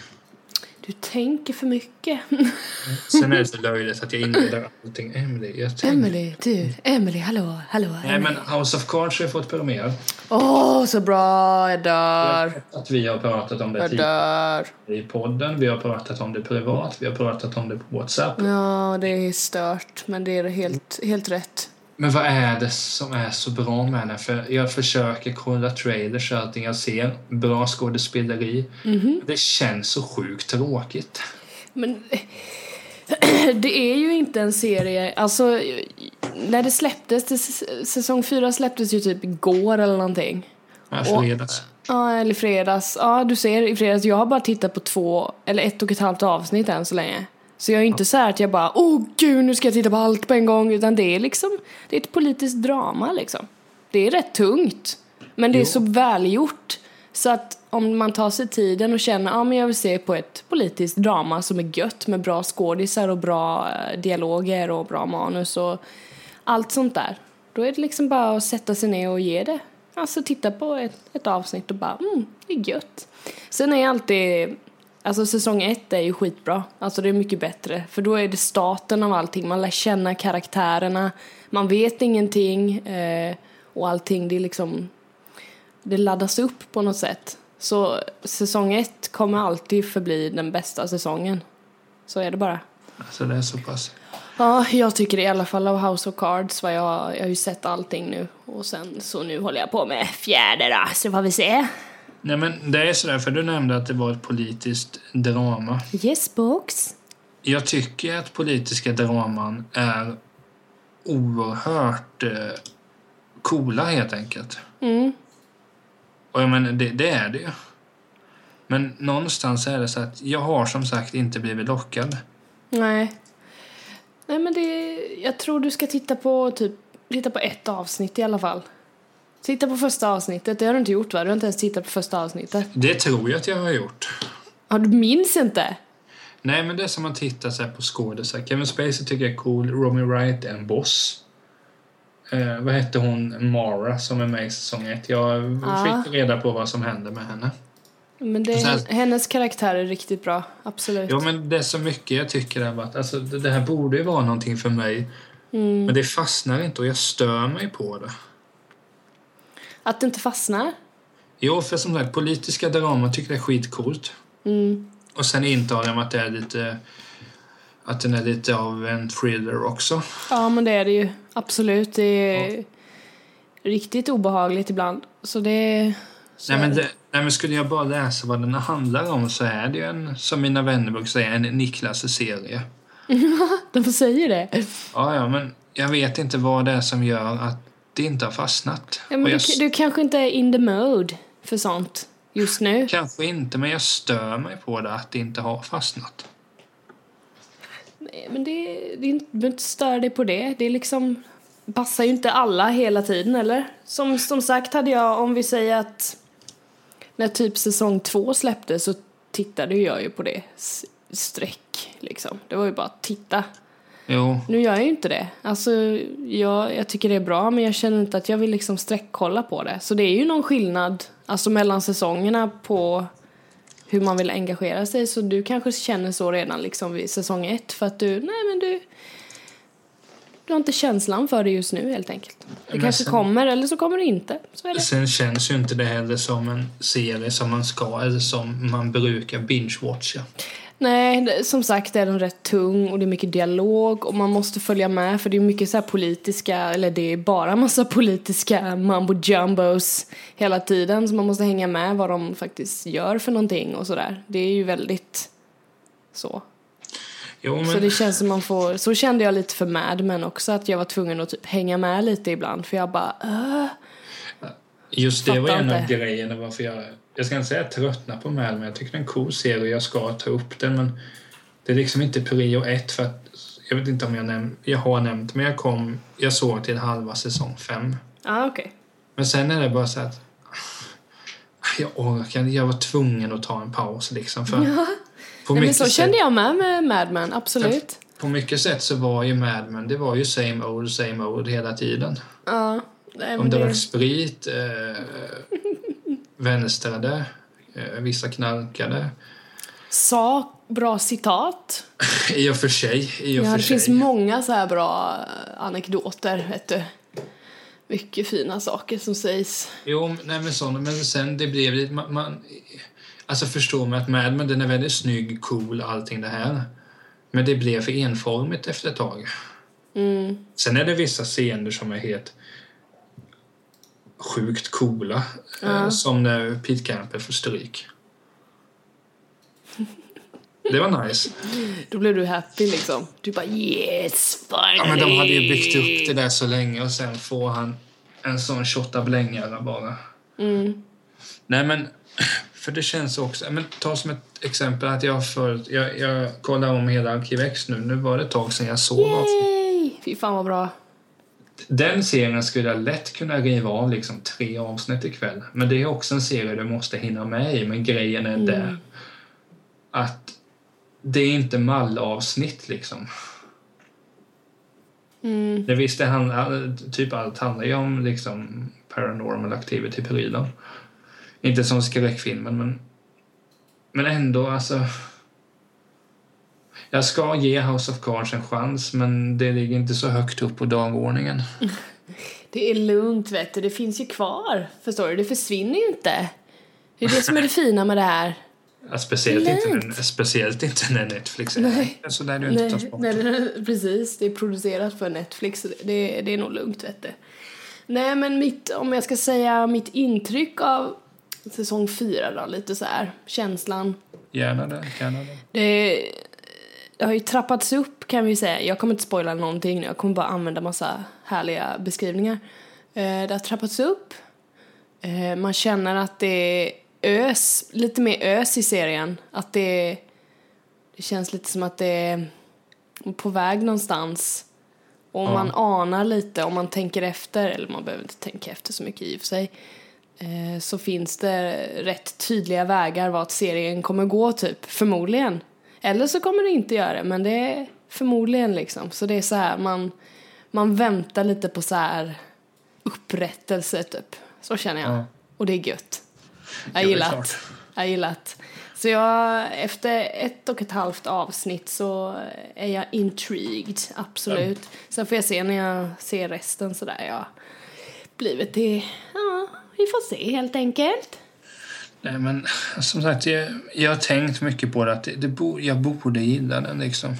Du tänker för mycket. Sen är det så löjligt att jag inleder allting. Emily, jag tänkte... Emily, du. Emily, hallå, hallå. Nej, men House of Cards har ju fått premiär. Åh, så bra. Jag Jag dör. vet att vi har pratat om det Jag tidigare dör. i podden. Vi har pratat om det privat. Vi har pratat om det på WhatsApp. Ja, det är stört, men det är helt, helt rätt. Men vad är det som är så bra med den? För jag försöker kolla trailers och allting jag ser. Bra skådespeleri. Det känns så sjukt tråkigt. Men det är ju inte en serie, alltså när det släpptes, det, säsong fyra släpptes ju typ igår eller någonting. Och- fredags. Ja, eller fredags. Ja, du ser i fredags. Jag har bara tittat på två, eller ett och ett halvt avsnitt än så länge. Så jag är inte så här att jag bara, åh gud, nu ska jag titta på allt på en gång. Utan det är liksom, det är ett politiskt drama liksom. Det är rätt tungt. Men det är Jo. så välgjort. Så att om man tar sig tiden och känner, ja men jag vill se på ett politiskt drama som är gött med bra skådisar och bra eh, dialoger och bra manus och allt sånt där. Då är det liksom bara att sätta sig ner och ge det. Alltså titta på ett, ett avsnitt och bara, mm, det är gött. Sen är alltid, alltså säsong ett är ju skitbra. Alltså det är mycket bättre. För då är det starten av allting. Man lär känna karaktärerna. Man vet ingenting. Eh, och allting, det är liksom, det laddas upp på något sätt. Så säsong ett kommer alltid förbli den bästa säsongen. Så är det bara. Så det är så pass. Ja, jag tycker det i alla fall av House of Cards. Vad jag, jag har ju sett allting nu. Och sen så nu håller jag på med fjärde då, så får vi se. Nej men det är sådär, för du nämnde att det var ett politiskt drama. Yes box. Jag tycker att politiska draman är oerhört eh, coola helt enkelt. Mm. Och jag menar, det, det är det ju. Men någonstans är det så att jag har som sagt inte blivit lockad. Nej. Nej men det, jag tror du ska titta på typ, titta på ett avsnitt i alla fall. Titta på första avsnittet, det har du inte gjort va? Du har inte ens tittat på första avsnittet. Det tror jag att jag har gjort. Ja, du minns inte? Nej, men det är som att titta så här på skådisar. Kevin Spacey tycker jag är cool. Romy Wright är en boss. Eh, vad hette hon, Mara, som är med i säsong ett? Jag Ja. fick reda på vad som hände med henne. Men det, sen- hennes karaktär är riktigt bra, absolut. Ja, men det är så mycket jag tycker är att alltså, det det här borde ju vara någonting för mig. Mm. Men det fastnar inte och jag stör mig på det. Att det inte fastnar. Jo, för som sagt, politiska draman tycker jag är skitcoolt. Mm. Och sen intar de att det är lite... Att den är lite av en thriller också. Ja, men det är det ju. Absolut. Det är riktigt obehagligt ibland. Så det... Så Nej men, det, nej men skulle jag bara läsa vad den handlar om så är det ju en, som mina vänner brukar säga, en Niklas-serie. De säger det. Ja, ja, men jag vet inte vad det är som gör att det inte har fastnat. Ja, men Och du, jag, du kanske inte är in the mode för sånt just nu. Kanske inte, men jag stör mig på det att det inte har fastnat. Nej, men det, det är inte, du behöver inte störa dig på det. Det är liksom passar ju inte alla hela tiden, eller? Som, som sagt hade jag, om vi säger att när typ säsong två släpptes så tittade jag ju på det streck liksom. Det var ju bara att titta. Jo, Nu gör jag ju inte det. Alltså, jag, jag tycker det är bra men jag känner inte att jag vill liksom sträckkolla på det. Så det är ju någon skillnad alltså mellan säsongerna på hur man vill engagera sig. Så du kanske känner så redan liksom vid säsong ett för att du, nej men du du har inte känslan för det just nu helt enkelt. Det Men kanske sen- kommer eller så kommer det inte. Så det. sen känns ju inte det heller som en serie som man ska, eller som man brukar binge-watcha. Nej, som sagt är den rätt tung och det är mycket dialog och man måste följa med för det är mycket så här politiska, eller det är bara massa politiska mambo jumbos hela tiden så man måste hänga med vad de faktiskt gör för någonting och sådär. Det är ju väldigt så. Jo, men... Så det känns som man får, så kände jag lite för Mad Men också att jag var tvungen att typ hänga med lite ibland för jag bara "Åh." Just det var en av grejerna varför jag... Jag ska inte säga tröttna på Mad men jag tycker det är en cool serie och jag ska ta upp den men det är liksom inte prio ett för att jag vet inte om jag, näm- jag har nämnt men jag kom, jag såg till halva säsong fem. Ja, okej. Men sen är det bara så att jag orkar inte. jag var tvungen att ta en paus liksom för Ja. på, Nej, men så sätt, kände jag med med Mad Men, absolut. på mycket sätt så var ju Mad Men det var ju same old same old hela tiden. Ja. Nej, men Om det det- drack sprit, eh, vänstrade, eh, vissa knarkade. Sa bra citat. I och för sig, i och Ja, för det sig. finns många så här bra anekdoter, vet du. Mycket fina saker som sägs. Jo, nej men sådana, men sen det blev lite, man, man alltså förstår man att Mad Men den är väldigt snygg, cool, allting det här. Men det blev för enformigt efter ett tag. Mm. Sen är det vissa scener som är helt sjukt coola. Ja. som när Pete Camper får stryk. Det var nice. Då blev du happy liksom. Du bara yes, finally! Ja, men de hade ju byggt upp det där så länge och sen får han en sån tjottablängare bara. Mm. Nej men, för det känns också, men ta som ett exempel att jag följt, jag, jag kollar om hela Arkiv X nu, nu var det ett tag sedan jag såg. Yay! Fy fan vad bra. Den serien skulle jag lätt kunna riva av liksom tre avsnitt ikväll. Men det är också en serie du måste hinna med i, men grejen är där att det är inte mallavsnitt liksom. Mm. Det visst, det handlar, typ allt handlar ju om liksom paranormal activity-prylar. Inte som skräckfilmen, men, men ändå alltså. Jag ska ge House of Cards en chans, men det ligger inte så högt upp på dagordningen. Det är lugnt vet du, det finns ju kvar. Förstår du? Det försvinner ju inte. Det är det som är det fina med det här. Ja, speciellt, inte när, speciellt inte när Netflix är Nej. Så där inte tar Nej, bort. nej, det- precis. Det är producerat för Netflix. Det, det, det är nog lugnt, vet du. Nej, men mitt, om jag ska säga mitt intryck av säsong fyra då, lite så här, känslan. Gärna det, gärna det. Det, det har ju trappats upp kan vi säga. Jag kommer inte spoila någonting nu, jag kommer bara använda massa härliga beskrivningar. Eh, det har trappats upp. Eh, man känner att det är ös, lite mer ös i serien. Att det, det känns lite som att det är på väg någonstans. Och man anar lite, om man tänker efter, eller man behöver inte tänka efter så mycket i och för sig, eh, så finns det rätt tydliga vägar vart serien kommer gå typ, förmodligen. Eller så kommer det inte göra det, men det är förmodligen liksom. Så det är så här, man, man väntar lite på så här upprättelse typ. Så känner jag. Ja. Och det är gött. Jag gillar det. Jag gillar. Så jag, efter ett och ett halvt avsnitt så är jag intrigued, absolut. Sen får jag se när jag ser resten sådär. Jag blivit det, ja, vi får se helt enkelt. Nej, men som sagt, jag, jag har tänkt mycket på det. Att det, det bo, jag borde gilla den liksom.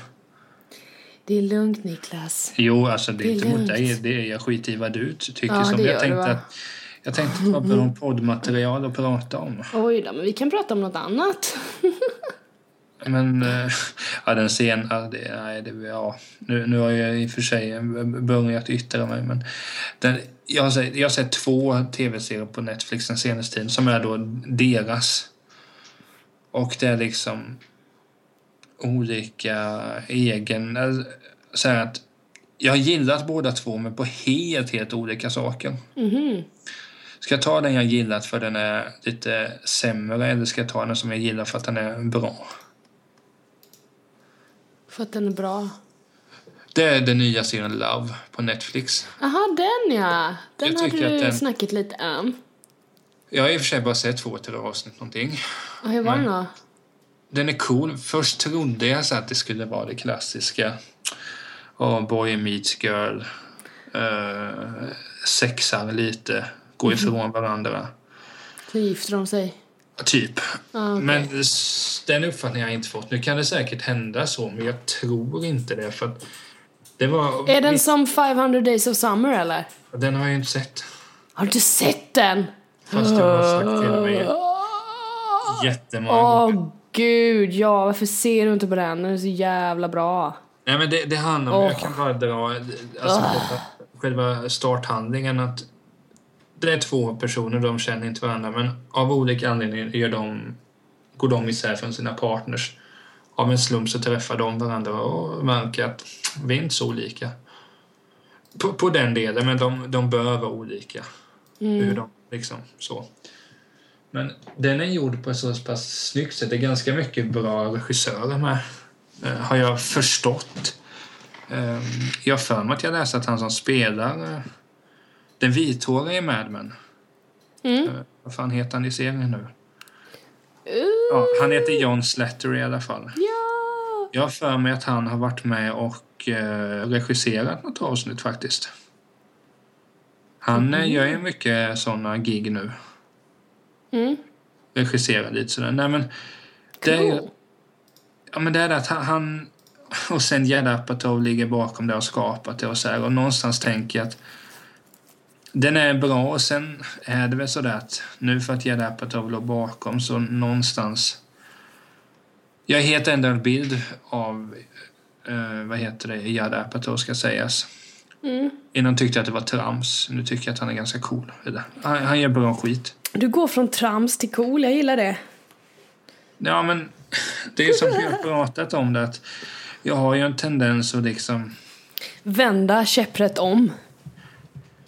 Det är lugnt Niklas. Jo, alltså det är Det är inte mot lugnt. dig. Det är jag skiter i vad du tycker. Ja, som det jag tänkte va? att jag tänkte att det var bra poddmaterial att prata om. Oj då, men vi kan prata om något annat. Men eh, ja, den ja, det, nej, det, ja, nu, nu har jag i och för sig börjat yttra mig men den, jag, har sett, jag har sett två tv-serier på Netflix den senaste tiden som är då deras. Och det är liksom olika egen... eh, Så att jag har gillat båda två men på helt, helt olika saker. Mhm. Ska jag ta den jag gillat för den är lite sämre eller ska jag ta den som jag gillar för att den är bra? För att den är bra. Det är den nya serien Love på Netflix. Aha, den ja. Den Jag har du den- snackat lite om. Jag har i och för sig bara sett två till avsnitt någonting. Och hur var den då? Den är cool. Först trodde jag så att det skulle vara det klassiska. Oh, boy meets girl. Uh, sexar lite. Går ifrån varandra. Så gifter de sig. Typ. Ah, okej. Men den uppfattningen har jag inte fått. Nu kan det säkert hända så, men jag tror inte det. För att det var... Är den som 500 days of summer eller? Den har jag inte sett. Har du sett den? Fast jag har sagt till mig jättemånga Åh gud, ja varför ser du inte på den? Den är så jävla bra. Nej, men det, det handlar om, Åh. jag kan bara dra alltså, själva, själva starthandlingen att det är två personer, de känner inte varandra men av olika anledningar gör de, går de isär från sina partners. Av en slump så träffar de varandra och märker att vi är inte så olika. På, på den delen, men de, de bör vara olika. Hur de, liksom, så. Men den är gjord på ett så pass snyggt sätt. Det är ganska mycket bra regissörer med, eh, har jag förstått. Eh, jag har för mig att jag läste att han som spelar eh, den vithåriga i Mad Men. Mm. Eh, vad fan heter han i serien nu? Ja, han heter John Slattery i alla fall. Ja! Jag har för mig att han har varit med och eh, regisserat något avsnitt faktiskt. Han eh, gör ju mycket såna gig nu. Mm. Regisserar lite sådär. Nej men, det är, Cool. ja, men det är det att han, och sen Judd Apatow ligger bakom det och skapat det och så här. Och någonstans tänker jag att den är bra och sen är det väl sådär att nu för att Judd Apatow låg bakom så någonstans jag har helt ändrad bild av eh, vad heter det, Judd Apatow ska sägas. Mm. Innan tyckte jag att det var trams. Nu tycker jag att han är ganska cool. Han, han gör bra skit. Du går från trams till cool, jag gillar det. Ja, men det är som vi har pratat om det att jag har ju en tendens att liksom Vända käpprätt om.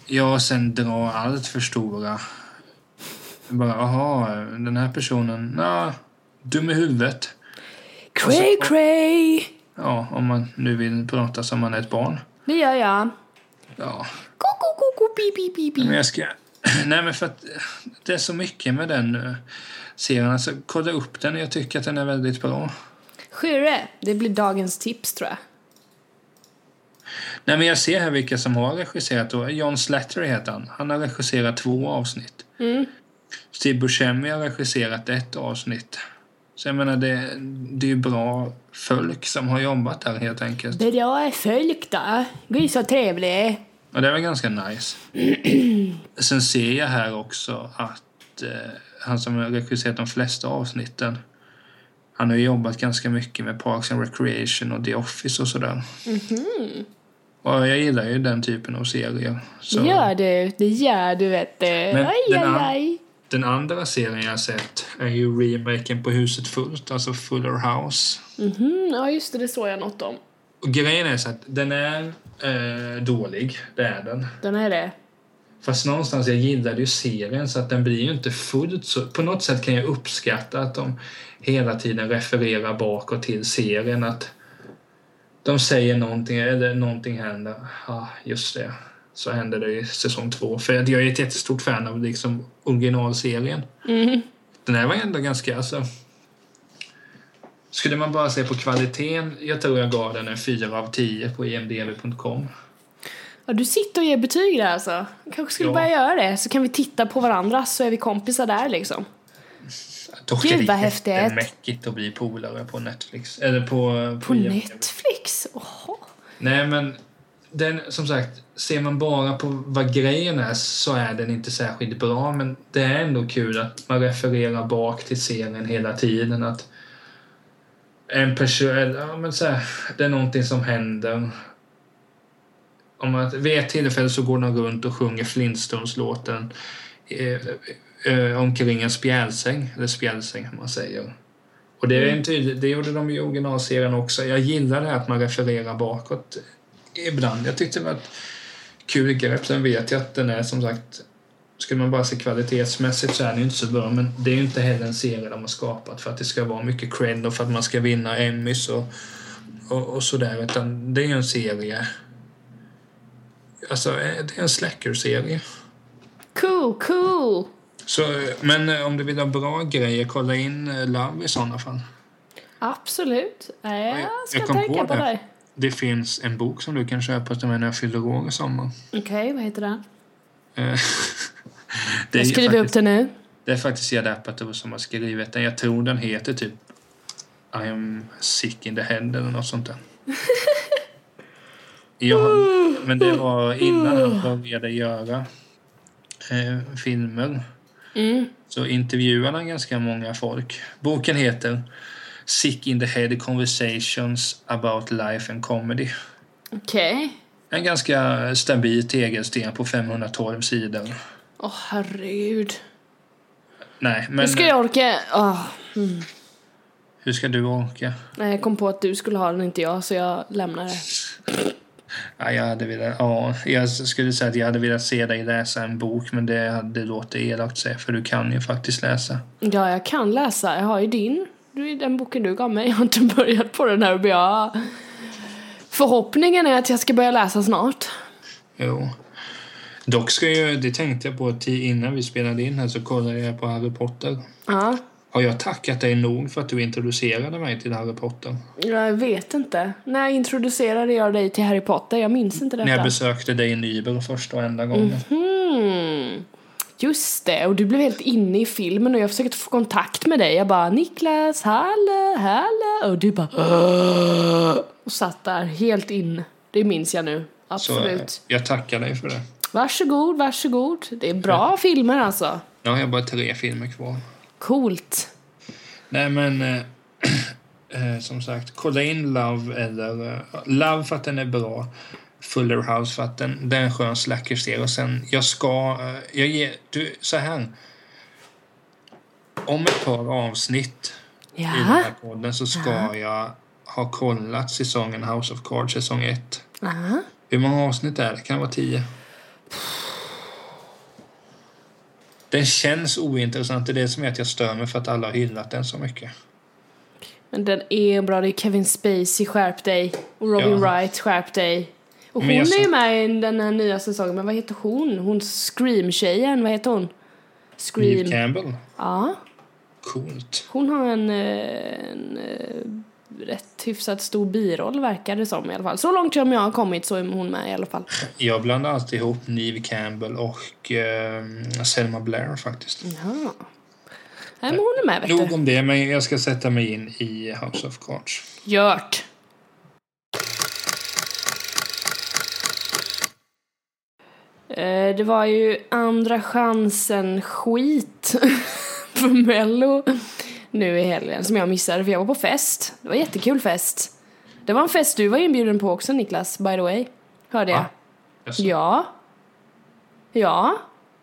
Jag sen dra allt för stora. Bara, aha, den här personen, ja, dum i huvudet. Cray cray! Ja, om man nu vill prata som man är ett barn. Det gör jag. Ja, Koko koko pi pi pi pi. men jag ska... Nej, men för att det är så mycket med den eh, serien. Alltså, kolla upp den. Jag tycker att den är väldigt bra. Skyrre, det blir dagens tips tror jag. Nej, men jag ser här vilka som har regisserat. Och John Slattery heter han. Han har regisserat två avsnitt. Mm. Steve Buscemi har regisserat ett avsnitt. Så jag menar, det, det är ju bra folk som har jobbat där helt enkelt. Bra är folk då. Gud så trevlig. Och det var ganska nice. Sen ser jag här också att eh, han som har regisserat de flesta avsnitten han har jobbat ganska mycket med Parks and Recreation och The Office och sådär. Och jag gillar ju den typen av serier. Så Gör du, det gör du vet du. Men Aj, den aj, aj. Den andra serien jag har sett är ju remaken på Huset Fullt, alltså Fuller House. Mhm, ja just det, det såg jag något om. Och grejen är så att den är eh, dålig, det är den. Den är det. Fast någonstans, jag gillade ju serien så att den blir ju inte fullt så... På något sätt kan jag uppskatta att de hela tiden refererar bakåt till serien. Att de säger någonting, eller någonting händer. Ja, just det. Så händer det i säsong två. För jag är ett jättestort fan av liksom originalserien. Den här var ändå ganska, alltså... Skulle man bara se på kvaliteten, jag tror jag gav den en 4 av 10 på imdb.com. Ja, du sitter och ger betyg där alltså. Kanske skulle Ja. börja göra det, så kan vi titta på varandra så är vi kompisar där liksom. Dock Gud, vad häftigt. jättemäckigt att bli polare på Netflix. Eller på... På IMDb. Netflix? Oho. Nej, men den, som sagt, ser man bara på vad grejen är så är den inte särskilt bra. Men det är ändå kul att man refererar bak till serien hela tiden. Att en person, eller, ja men så här, det är någonting som händer. Om att, vid ett tillfälle så går de runt och sjunger Flintstones-låten eh, omkring en spjälsäng, eller spjälsäng man säger. Och det, är en tydlig, det gjorde de i originalserien också. Jag gillar det att man refererar bakåt ibland. Jag tyckte det var ett kul grepp. Sen vet jag att den är som sagt Skulle man bara se kvalitetsmässigt så är den ju inte så bra men det är ju inte heller en serie de har skapat för att det ska vara mycket cred och för att man ska vinna Emmys och, och, och sådär utan det är ju en serie Alltså eh, det är en slacker-serie. Cool, cool. Så, men eh, om du vill ha bra grejer, kolla in eh, Love i sådana fall. Absolut. Jag ska jag tänka på på, det. Det finns en bok som du kan köpa till mig när jag fyller år i sommar. Okej, vad heter den? Eh, det, Jag skriver upp faktiskt, det nu. det är faktiskt Jad Apatow som har skrivit den. Jag tror den heter typ I am sick in the head eller något sånt där. Ja, men det var innan han började göra eh, filmer. Mm. Så intervjuade han ganska många folk. Boken heter Sick in the Head Conversations about Life and Comedy. Okej. En ganska stabil tegelsten på 512 sidor. Åh, herregud. Nej, men Hur ska jag orka? Åh. hur ska du orka? Nej, jag kom på att du skulle ha den, inte jag, så jag lämnar det. Ja, jag, hade velat, ja, jag skulle säga att jag hade velat se dig läsa en bok men det hade låtit elakt säga för du kan ju faktiskt läsa. Ja, jag kan läsa. Jag har ju din. Den boken du gav mig. Jag har inte börjat på den här. Men jag... Förhoppningen är att jag ska börja läsa snart. Jo. Dock ska jag, det tänkte jag på innan vi spelade in här så kollade jag på Harry Potter. Ja, Har jag tackat dig nog för att du introducerade mig till Harry Potter? jag vet inte. När introducerade jag dig till Harry Potter? Jag minns inte När jag detta. besökte dig i Nybro första och enda gången. Hmm. Just det, och du blev helt inne i filmen och jag försökte få kontakt med dig. Jag bara Niklas, hallå, hallå. Och du bara "Åh!" och satt där helt in. Det minns jag nu. Så Absolut. eh, jag tackar dig för det. Varsågod, varsågod. Det är bra filmer alltså. Nu har jag bara tre filmer kvar. Coolt. Nej men eh, som sagt, kolla in Love eller eh, Love för att den är bra. Fuller House för att den, den är en skön slackerserie. Och sen, jag ska, jag ger, du, så här. Om ett par avsnitt i den Ja. här podden så ska jag ha kollat säsongen House of Cards, säsong 1. Aha. Hur många avsnitt är det? Kan det vara tio? Den känns ointressant. Det är det som är att jag stör mig för att alla har hyllat den så mycket. Men den är bra. Det är Kevin Spacey, skärp dig. Och Robin Ja. Wright, skärp dig. Och hon är ju med i den här nya säsongen. Men vad heter hon? Hon Scream-tjejen. Vad heter hon? Scream. Neve Campbell. Ja. Coolt. Hon har en, eh, en eh, rätt hyfsat stor biroll verkar det som i alla fall. Så långt som jag har kommit så är hon med i alla fall. Jag blandar alltid ihop Neve Campbell och eh, Selma Blair faktiskt. Jaha. Nej men hon är med vet Nog du. om det, men jag ska sätta mig in i House of Cards. Gjort. Eh, det var ju andra chansen skit för Mello nu i helgen som jag missade för jag var på fest. Det var jättekul fest. Det var en fest du var inbjuden på också Niklas, by the way. Hörde jag. Jaså? Ja. Ja.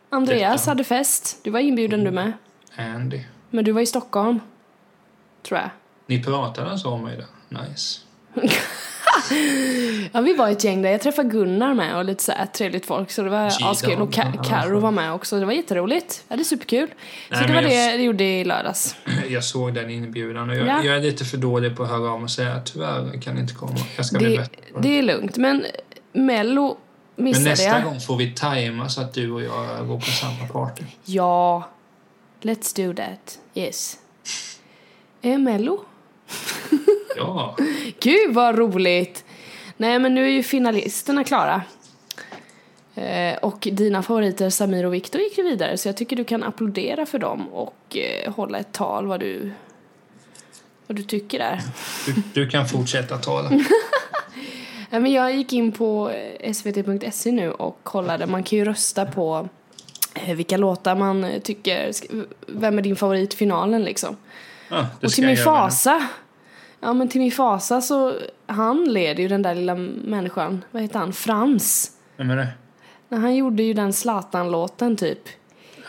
Andreas Detta. hade fest. Du var inbjuden du med. Andy. Men du var i Stockholm. Tror jag. Ni pratade alltså om mig där? Nice. Ja, vi var ett gäng där. Jag träffade Gunnar med och lite så här trevligt folk. Så det var askul. Och Ka- Karo var med också. Det var jätteroligt. Ja, det är superkul. Så Nej, det var men det jag- jag gjorde i lördags. Jag såg den inbjudan och jag, Ja. jag är lite för dålig på att höra om och säga tyvärr kan inte komma. Jag ska bli Det, bättre. på det. det är lugnt. Men Mello Men missade nästa jag. gång får vi tajma så att du och jag går på samma party. Ja. Let's do that. Yes. Eh, Mello? Ja. Gud vad roligt! Nej men nu är ju finalisterna klara. Eh, och dina favoriter Samir och Viktor gick ju vidare så jag tycker du kan applådera för dem och eh, hålla ett tal vad du, vad du tycker där. Du, du kan fortsätta tala. Ja, men jag gick in på eh, svt.se nu och kollade. Man kan ju rösta på vilka låtar man tycker, vem är din favorit i finalen liksom. Det Och till min fasa, ja men till min fasa så, han leder ju den där lilla människan, vad heter han, Frans. Vem är det? Nej, Han gjorde ju den Zlatan-låten typ.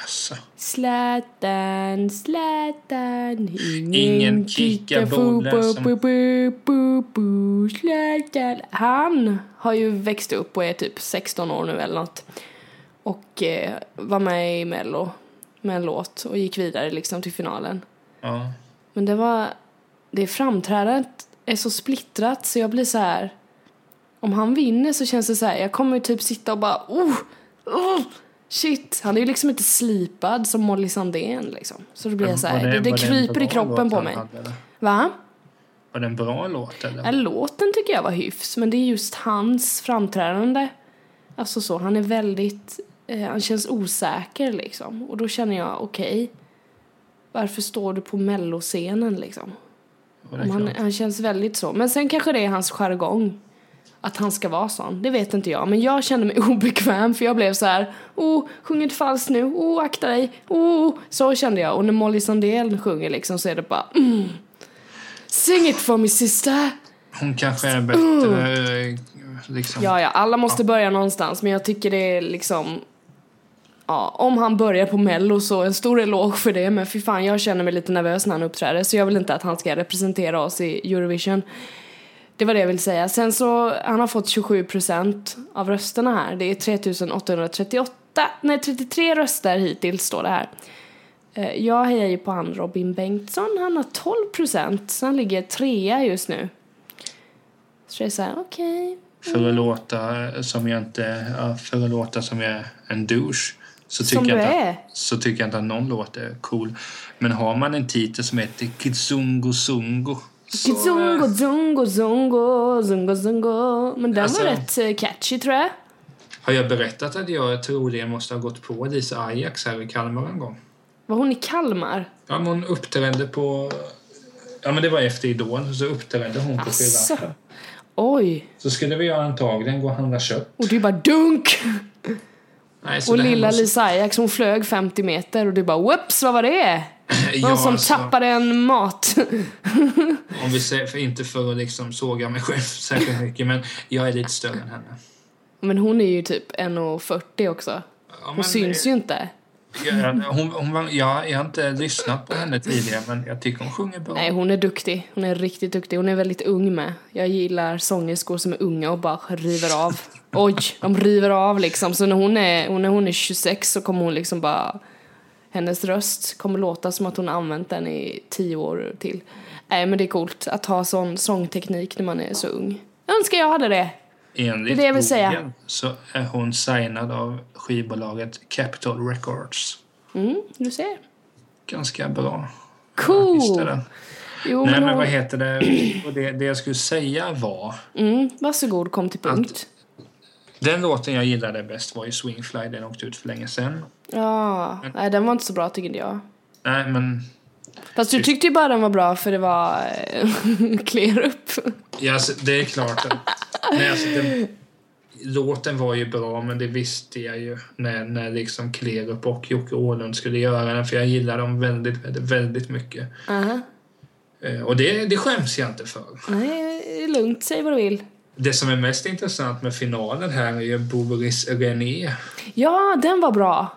Alltså. Zlatan, Zlatan, ingen, Ingen kickar bollen som- bu, bu, bu, bu, Zlatan. Han har ju växt upp och är typ 16 år nu eller något. Och eh, var med i Mello med en låt och gick vidare liksom till finalen. Ja. Men det var, det framträdandet är så splittrat så jag blir så här. Om han vinner så känns det så här, jag kommer ju typ sitta och bara oh, oh shit. Han är ju liksom inte slipad som Molly Sandén liksom. Så då blir jag så här, det, det, en kryper i kroppen på mig. hade? Va? Var det en bra låt eller? Ja, låten tycker jag var hyfs, men det är just hans framträdande. Alltså så, han är väldigt, eh, han känns osäker liksom. Och då känner jag, okej, varför står du på melloscenen liksom? Han, han känns väldigt så. Men sen kanske det är hans jargong. Att han ska vara sån. Det vet inte jag. Men jag kände mig obekväm för jag blev så här. Oh, sjung inte falskt nu. Oh, akta dig. Oh. Så kände jag. Och när Molly Sandén sjunger liksom så är det bara mm. Sing it for me sister. Hon kanske är bättre eh, liksom. Ja, ja, alla måste börja någonstans. Men jag tycker det är liksom... Ja, om han börjar på mello så en stor eloge för det. Men fy fan, jag känner mig lite nervös när han uppträder. Så jag vill inte att han ska representera oss i Eurovision. Det var det jag ville säga. Sen så, han har fått 27% av rösterna här. Det är 3838, nej 33 röster hittills står det här. Eh, jag hejar ju på han Robin Bengtsson, han har 12% så han ligger trea just nu. Så det är såhär, okej. Okay. Mm. För att låta som jag inte... För att låta som jag är en douche. Så Som tycker, jag du inte, är. så tycker jag inte att någon låt är cool. Men har man en titel som heter Kizungo Zungo så, Zungo, zungo, zungo, zungo. Men den Alltså- var rätt eh, catchy tror jag. Har jag berättat att jag troligen måste ha gått på Lisa Ajax här i Kalmar en gång? Var hon i Kalmar? Ja, men hon uppträdde på... Ja, men det var efter Idol. Så uppträdde hon på. Skivakten. Oj. Så skulle vi antagligen gå och handla kött. Och du bara dunk! Nej, Och det lilla så- Lisa Ajax hon flög 50 meter och du bara whoops vad var det? Någon Ja, som alltså, tappade en mat. Om vi säger, för inte för att liksom såga mig själv särskilt mycket, men jag är lite större än henne. Men hon är ju typ 1,40 också. Hon syns ju inte. Jag, hon, hon var, jag, jag har inte lyssnat på henne tidigare, men jag tycker hon sjunger bra. Nej, hon är duktig. Hon är riktigt duktig. Hon är väldigt ung med. Jag gillar sångerskor som är unga och bara river av. Oj, de river av liksom. Så när hon är, när hon är 26 så kommer hon liksom bara... Hennes röst kommer låta som att hon använt den i tio år till. Nej, men det är coolt att ha sån sångteknik när man är så ung. Jag önskar jag hade det. Enligt det är det jag vill säga. Så är hon signad av skivbolaget Capitol Records. Mm, du ser. Ganska bra. Cool! Jo, Nej, men, men hon... vad heter det? Och det? Det jag skulle säga var... mm, varsågod, kom till punkt. Den låten jag gillade bäst var ju Swingfly. Den åkte ut för länge sedan. Ja, nej den var inte så bra tycker inte jag. Nej, men... Fast du tyckte ju bara den var bra för det var eh, clear up. Ja, alltså, det är klart att... Nej, alltså, den, låten var ju bra, men det visste jag ju när, när liksom Klerup och Jocke Åhlund skulle göra den, för jag gillar dem väldigt, väldigt, väldigt mycket. Aha. Eh, Och det, det skäms jag inte för. Nej, lugnt, säg vad du vill. Det som är mest intressant med finalen här är ju Boris René. Ja, den var bra.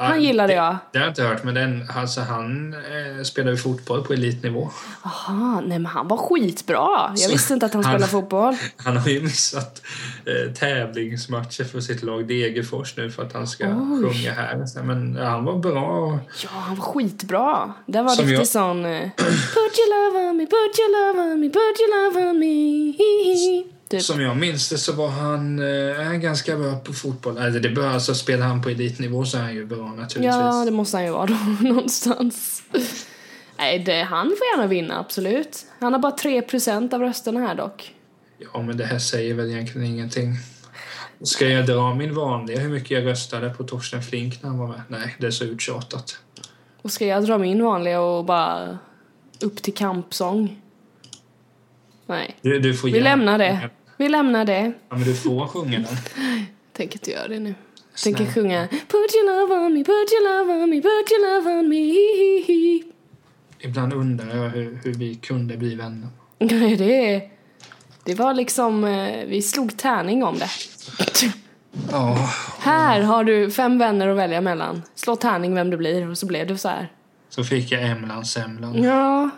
Han gillade det, jag. Det har jag inte hört, men den, alltså, han eh, spelar ju fotboll på elitnivå. Aha, nej men han var skitbra. Jag visste inte att han Han- spelade fotboll. Han har ju missat eh, tävlingsmatcher för sitt lag Degerfors nu för att han ska Oj. sjunga här. Så, Men ja, han var bra. Ja, han var skitbra. Det var Som riktigt jag- sån... eh, Put your love on me, put your love on me, put your love on me. Typ. Som jag minns det så var han eh, ganska bra på fotboll. Alltså, det bör, alltså, spelar han på elitnivå så är han ju bra naturligtvis. Ja, det måste han ju vara då, någonstans. Nej, det, han får gärna vinna, absolut. Han har bara 3% av rösterna här dock. Ja, men det här säger väl egentligen ingenting. Ska jag dra min vanliga hur mycket jag röstade på Torsten Flink när han var med? Nej, det är så uttjatat. Och ska jag dra min vanliga och bara upp till kampsång? Nej. Du, du får Vi lämnar det. Vi lämnar det. Ja, men du får sjunga den. Tänker inte göra det nu. Tänker Snälla. sjunga Put your love on me, put your love on me, put your love on me. Ibland undrar jag hur, hur vi kunde bli vänner. Nej, det, det var liksom, eh, vi slog tärning om det. Ja, Här har du fem vänner att välja mellan. Slå tärning vem det blir och så blev det så här. så fick jag Emlan Semlan. Ja,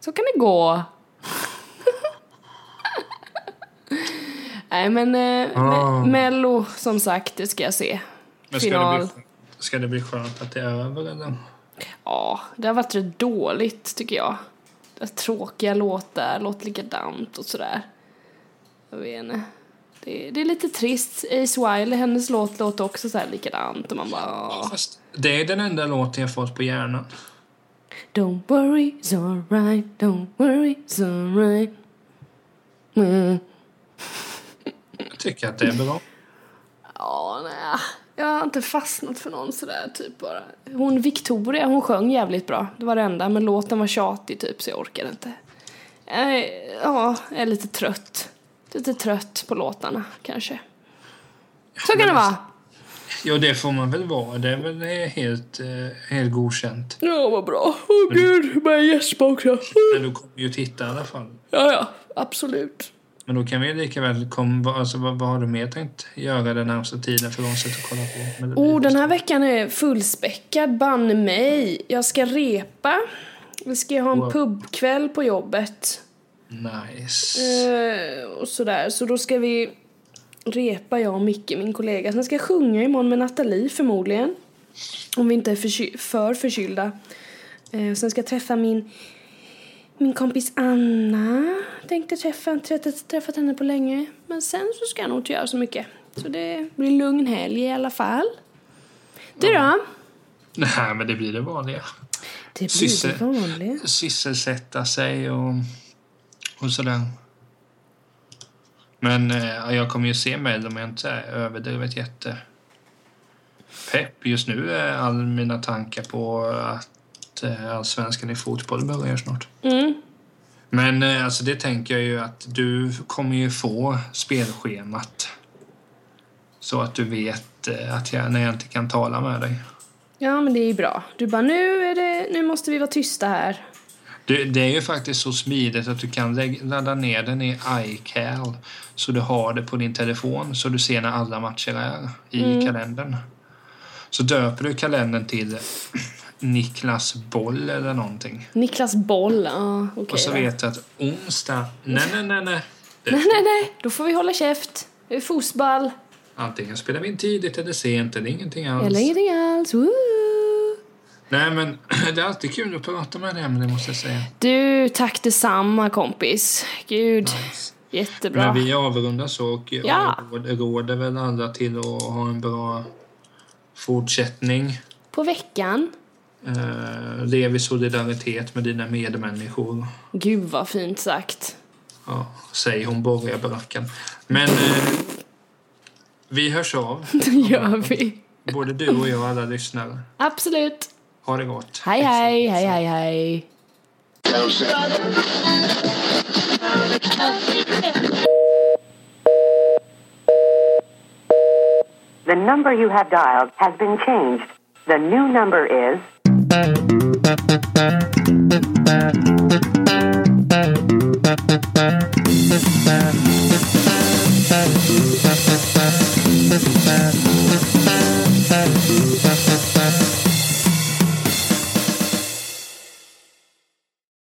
så kan det gå. Nej men eh, Ah. Me- Mello som sagt, det ska jag se. Men ska Final. det, bli, ska det bli skönt att det är över eller? Ja, det har varit rätt dåligt tycker jag. Det är tråkiga låtar, låter likadant och sådär. Jag vet inte. Det, det är lite trist. Ace Wiley, hennes låt låter också så här likadant och man bara... "Åh." Fast det är den enda låten jag fått på hjärnan. Don't worry, it's alright, don't worry, it's alright. Mm. Jag tycker att det är bra. Ja, nej. Jag har inte fastnat för någon sådär typ bara. Hon Victoria, hon sjöng jävligt bra. Det var det enda, men låten var tjatig typ så jag orkade inte. Jag är, ja, jag är lite trött. Lite trött på låtarna kanske. Så kan det vara. Jo, det får man väl vara. Det är väl helt, eh, helt godkänt. Ja, vad bra. Åh gud, börjar gäspa också. Men du kommer ju titta i alla fall. Ja, ja, absolut. Men då kan vi lika väl komma... Alltså, vad, vad har du mer tänkt göra den närmaste tiden för oss att kolla på? Oh, den här veckan är fullspäckad, banne mig. Jag ska repa. Vi ska ha en Wow. pubkväll på jobbet. Nice. Eh, och sådär. Så då ska vi repa, jag och Micke, min kollega. Sen ska jag sjunga imorgon med Nathalie förmodligen. Om vi inte är förky- för förkylda. Eh, sen ska jag träffa min, min kompis Anna. Tänkte träffa, inte träffat, träffat henne på länge. Men sen så ska jag nog inte göra så mycket. Så det blir lugn helg i alla fall. Du då? Nej, men det blir det vanliga. Det blir Syssel- det vanliga. Sysselsätta sig och, och sådär. Men eh, jag kommer ju se Mello om jag inte är överdrivet jätte pepp. Just nu är all mina tankar på att eh, allsvenskan i fotboll börjar snart. Mm. Men eh, alltså det tänker jag ju att du kommer ju få spelschemat. Så att du vet eh, att jag, när jag inte kan tala med dig. Ja, men det är ju bra. Du bara, nu, är det, nu måste vi vara tysta här. Det, det är ju faktiskt så smidigt att du kan ladda ner den i iCal så du har det på din telefon så du ser när alla matcher är i kalendern. Så döper du kalendern till Niklas Boll eller någonting. Niklas Boll, ja okej och så vet du att onsdag, nej nej nej nej. Nej, nej, nej, då får vi hålla käft. Det är fotboll. antingen spelar vi in tidigt eller sent eller ingenting alls. Eller ingenting alls. Woo! Nej men det är alltid kul att prata med dig Emelie måste jag säga. Du, tack detsamma kompis. Gud, jättebra. Men vi avrundar så och Ja. jag råder väl alla till att ha en bra fortsättning. På veckan. Eh, lev i solidaritet med dina medmänniskor. Gud vad fint sagt. Ja, säg hon borgarbrackan. Men eh, vi hörs av, Det gör vi. både du och jag och alla lyssnare. Absolut. Ha det gott. Hej, hej, hej, hej, hej. The number you have dialed has been changed. The new number is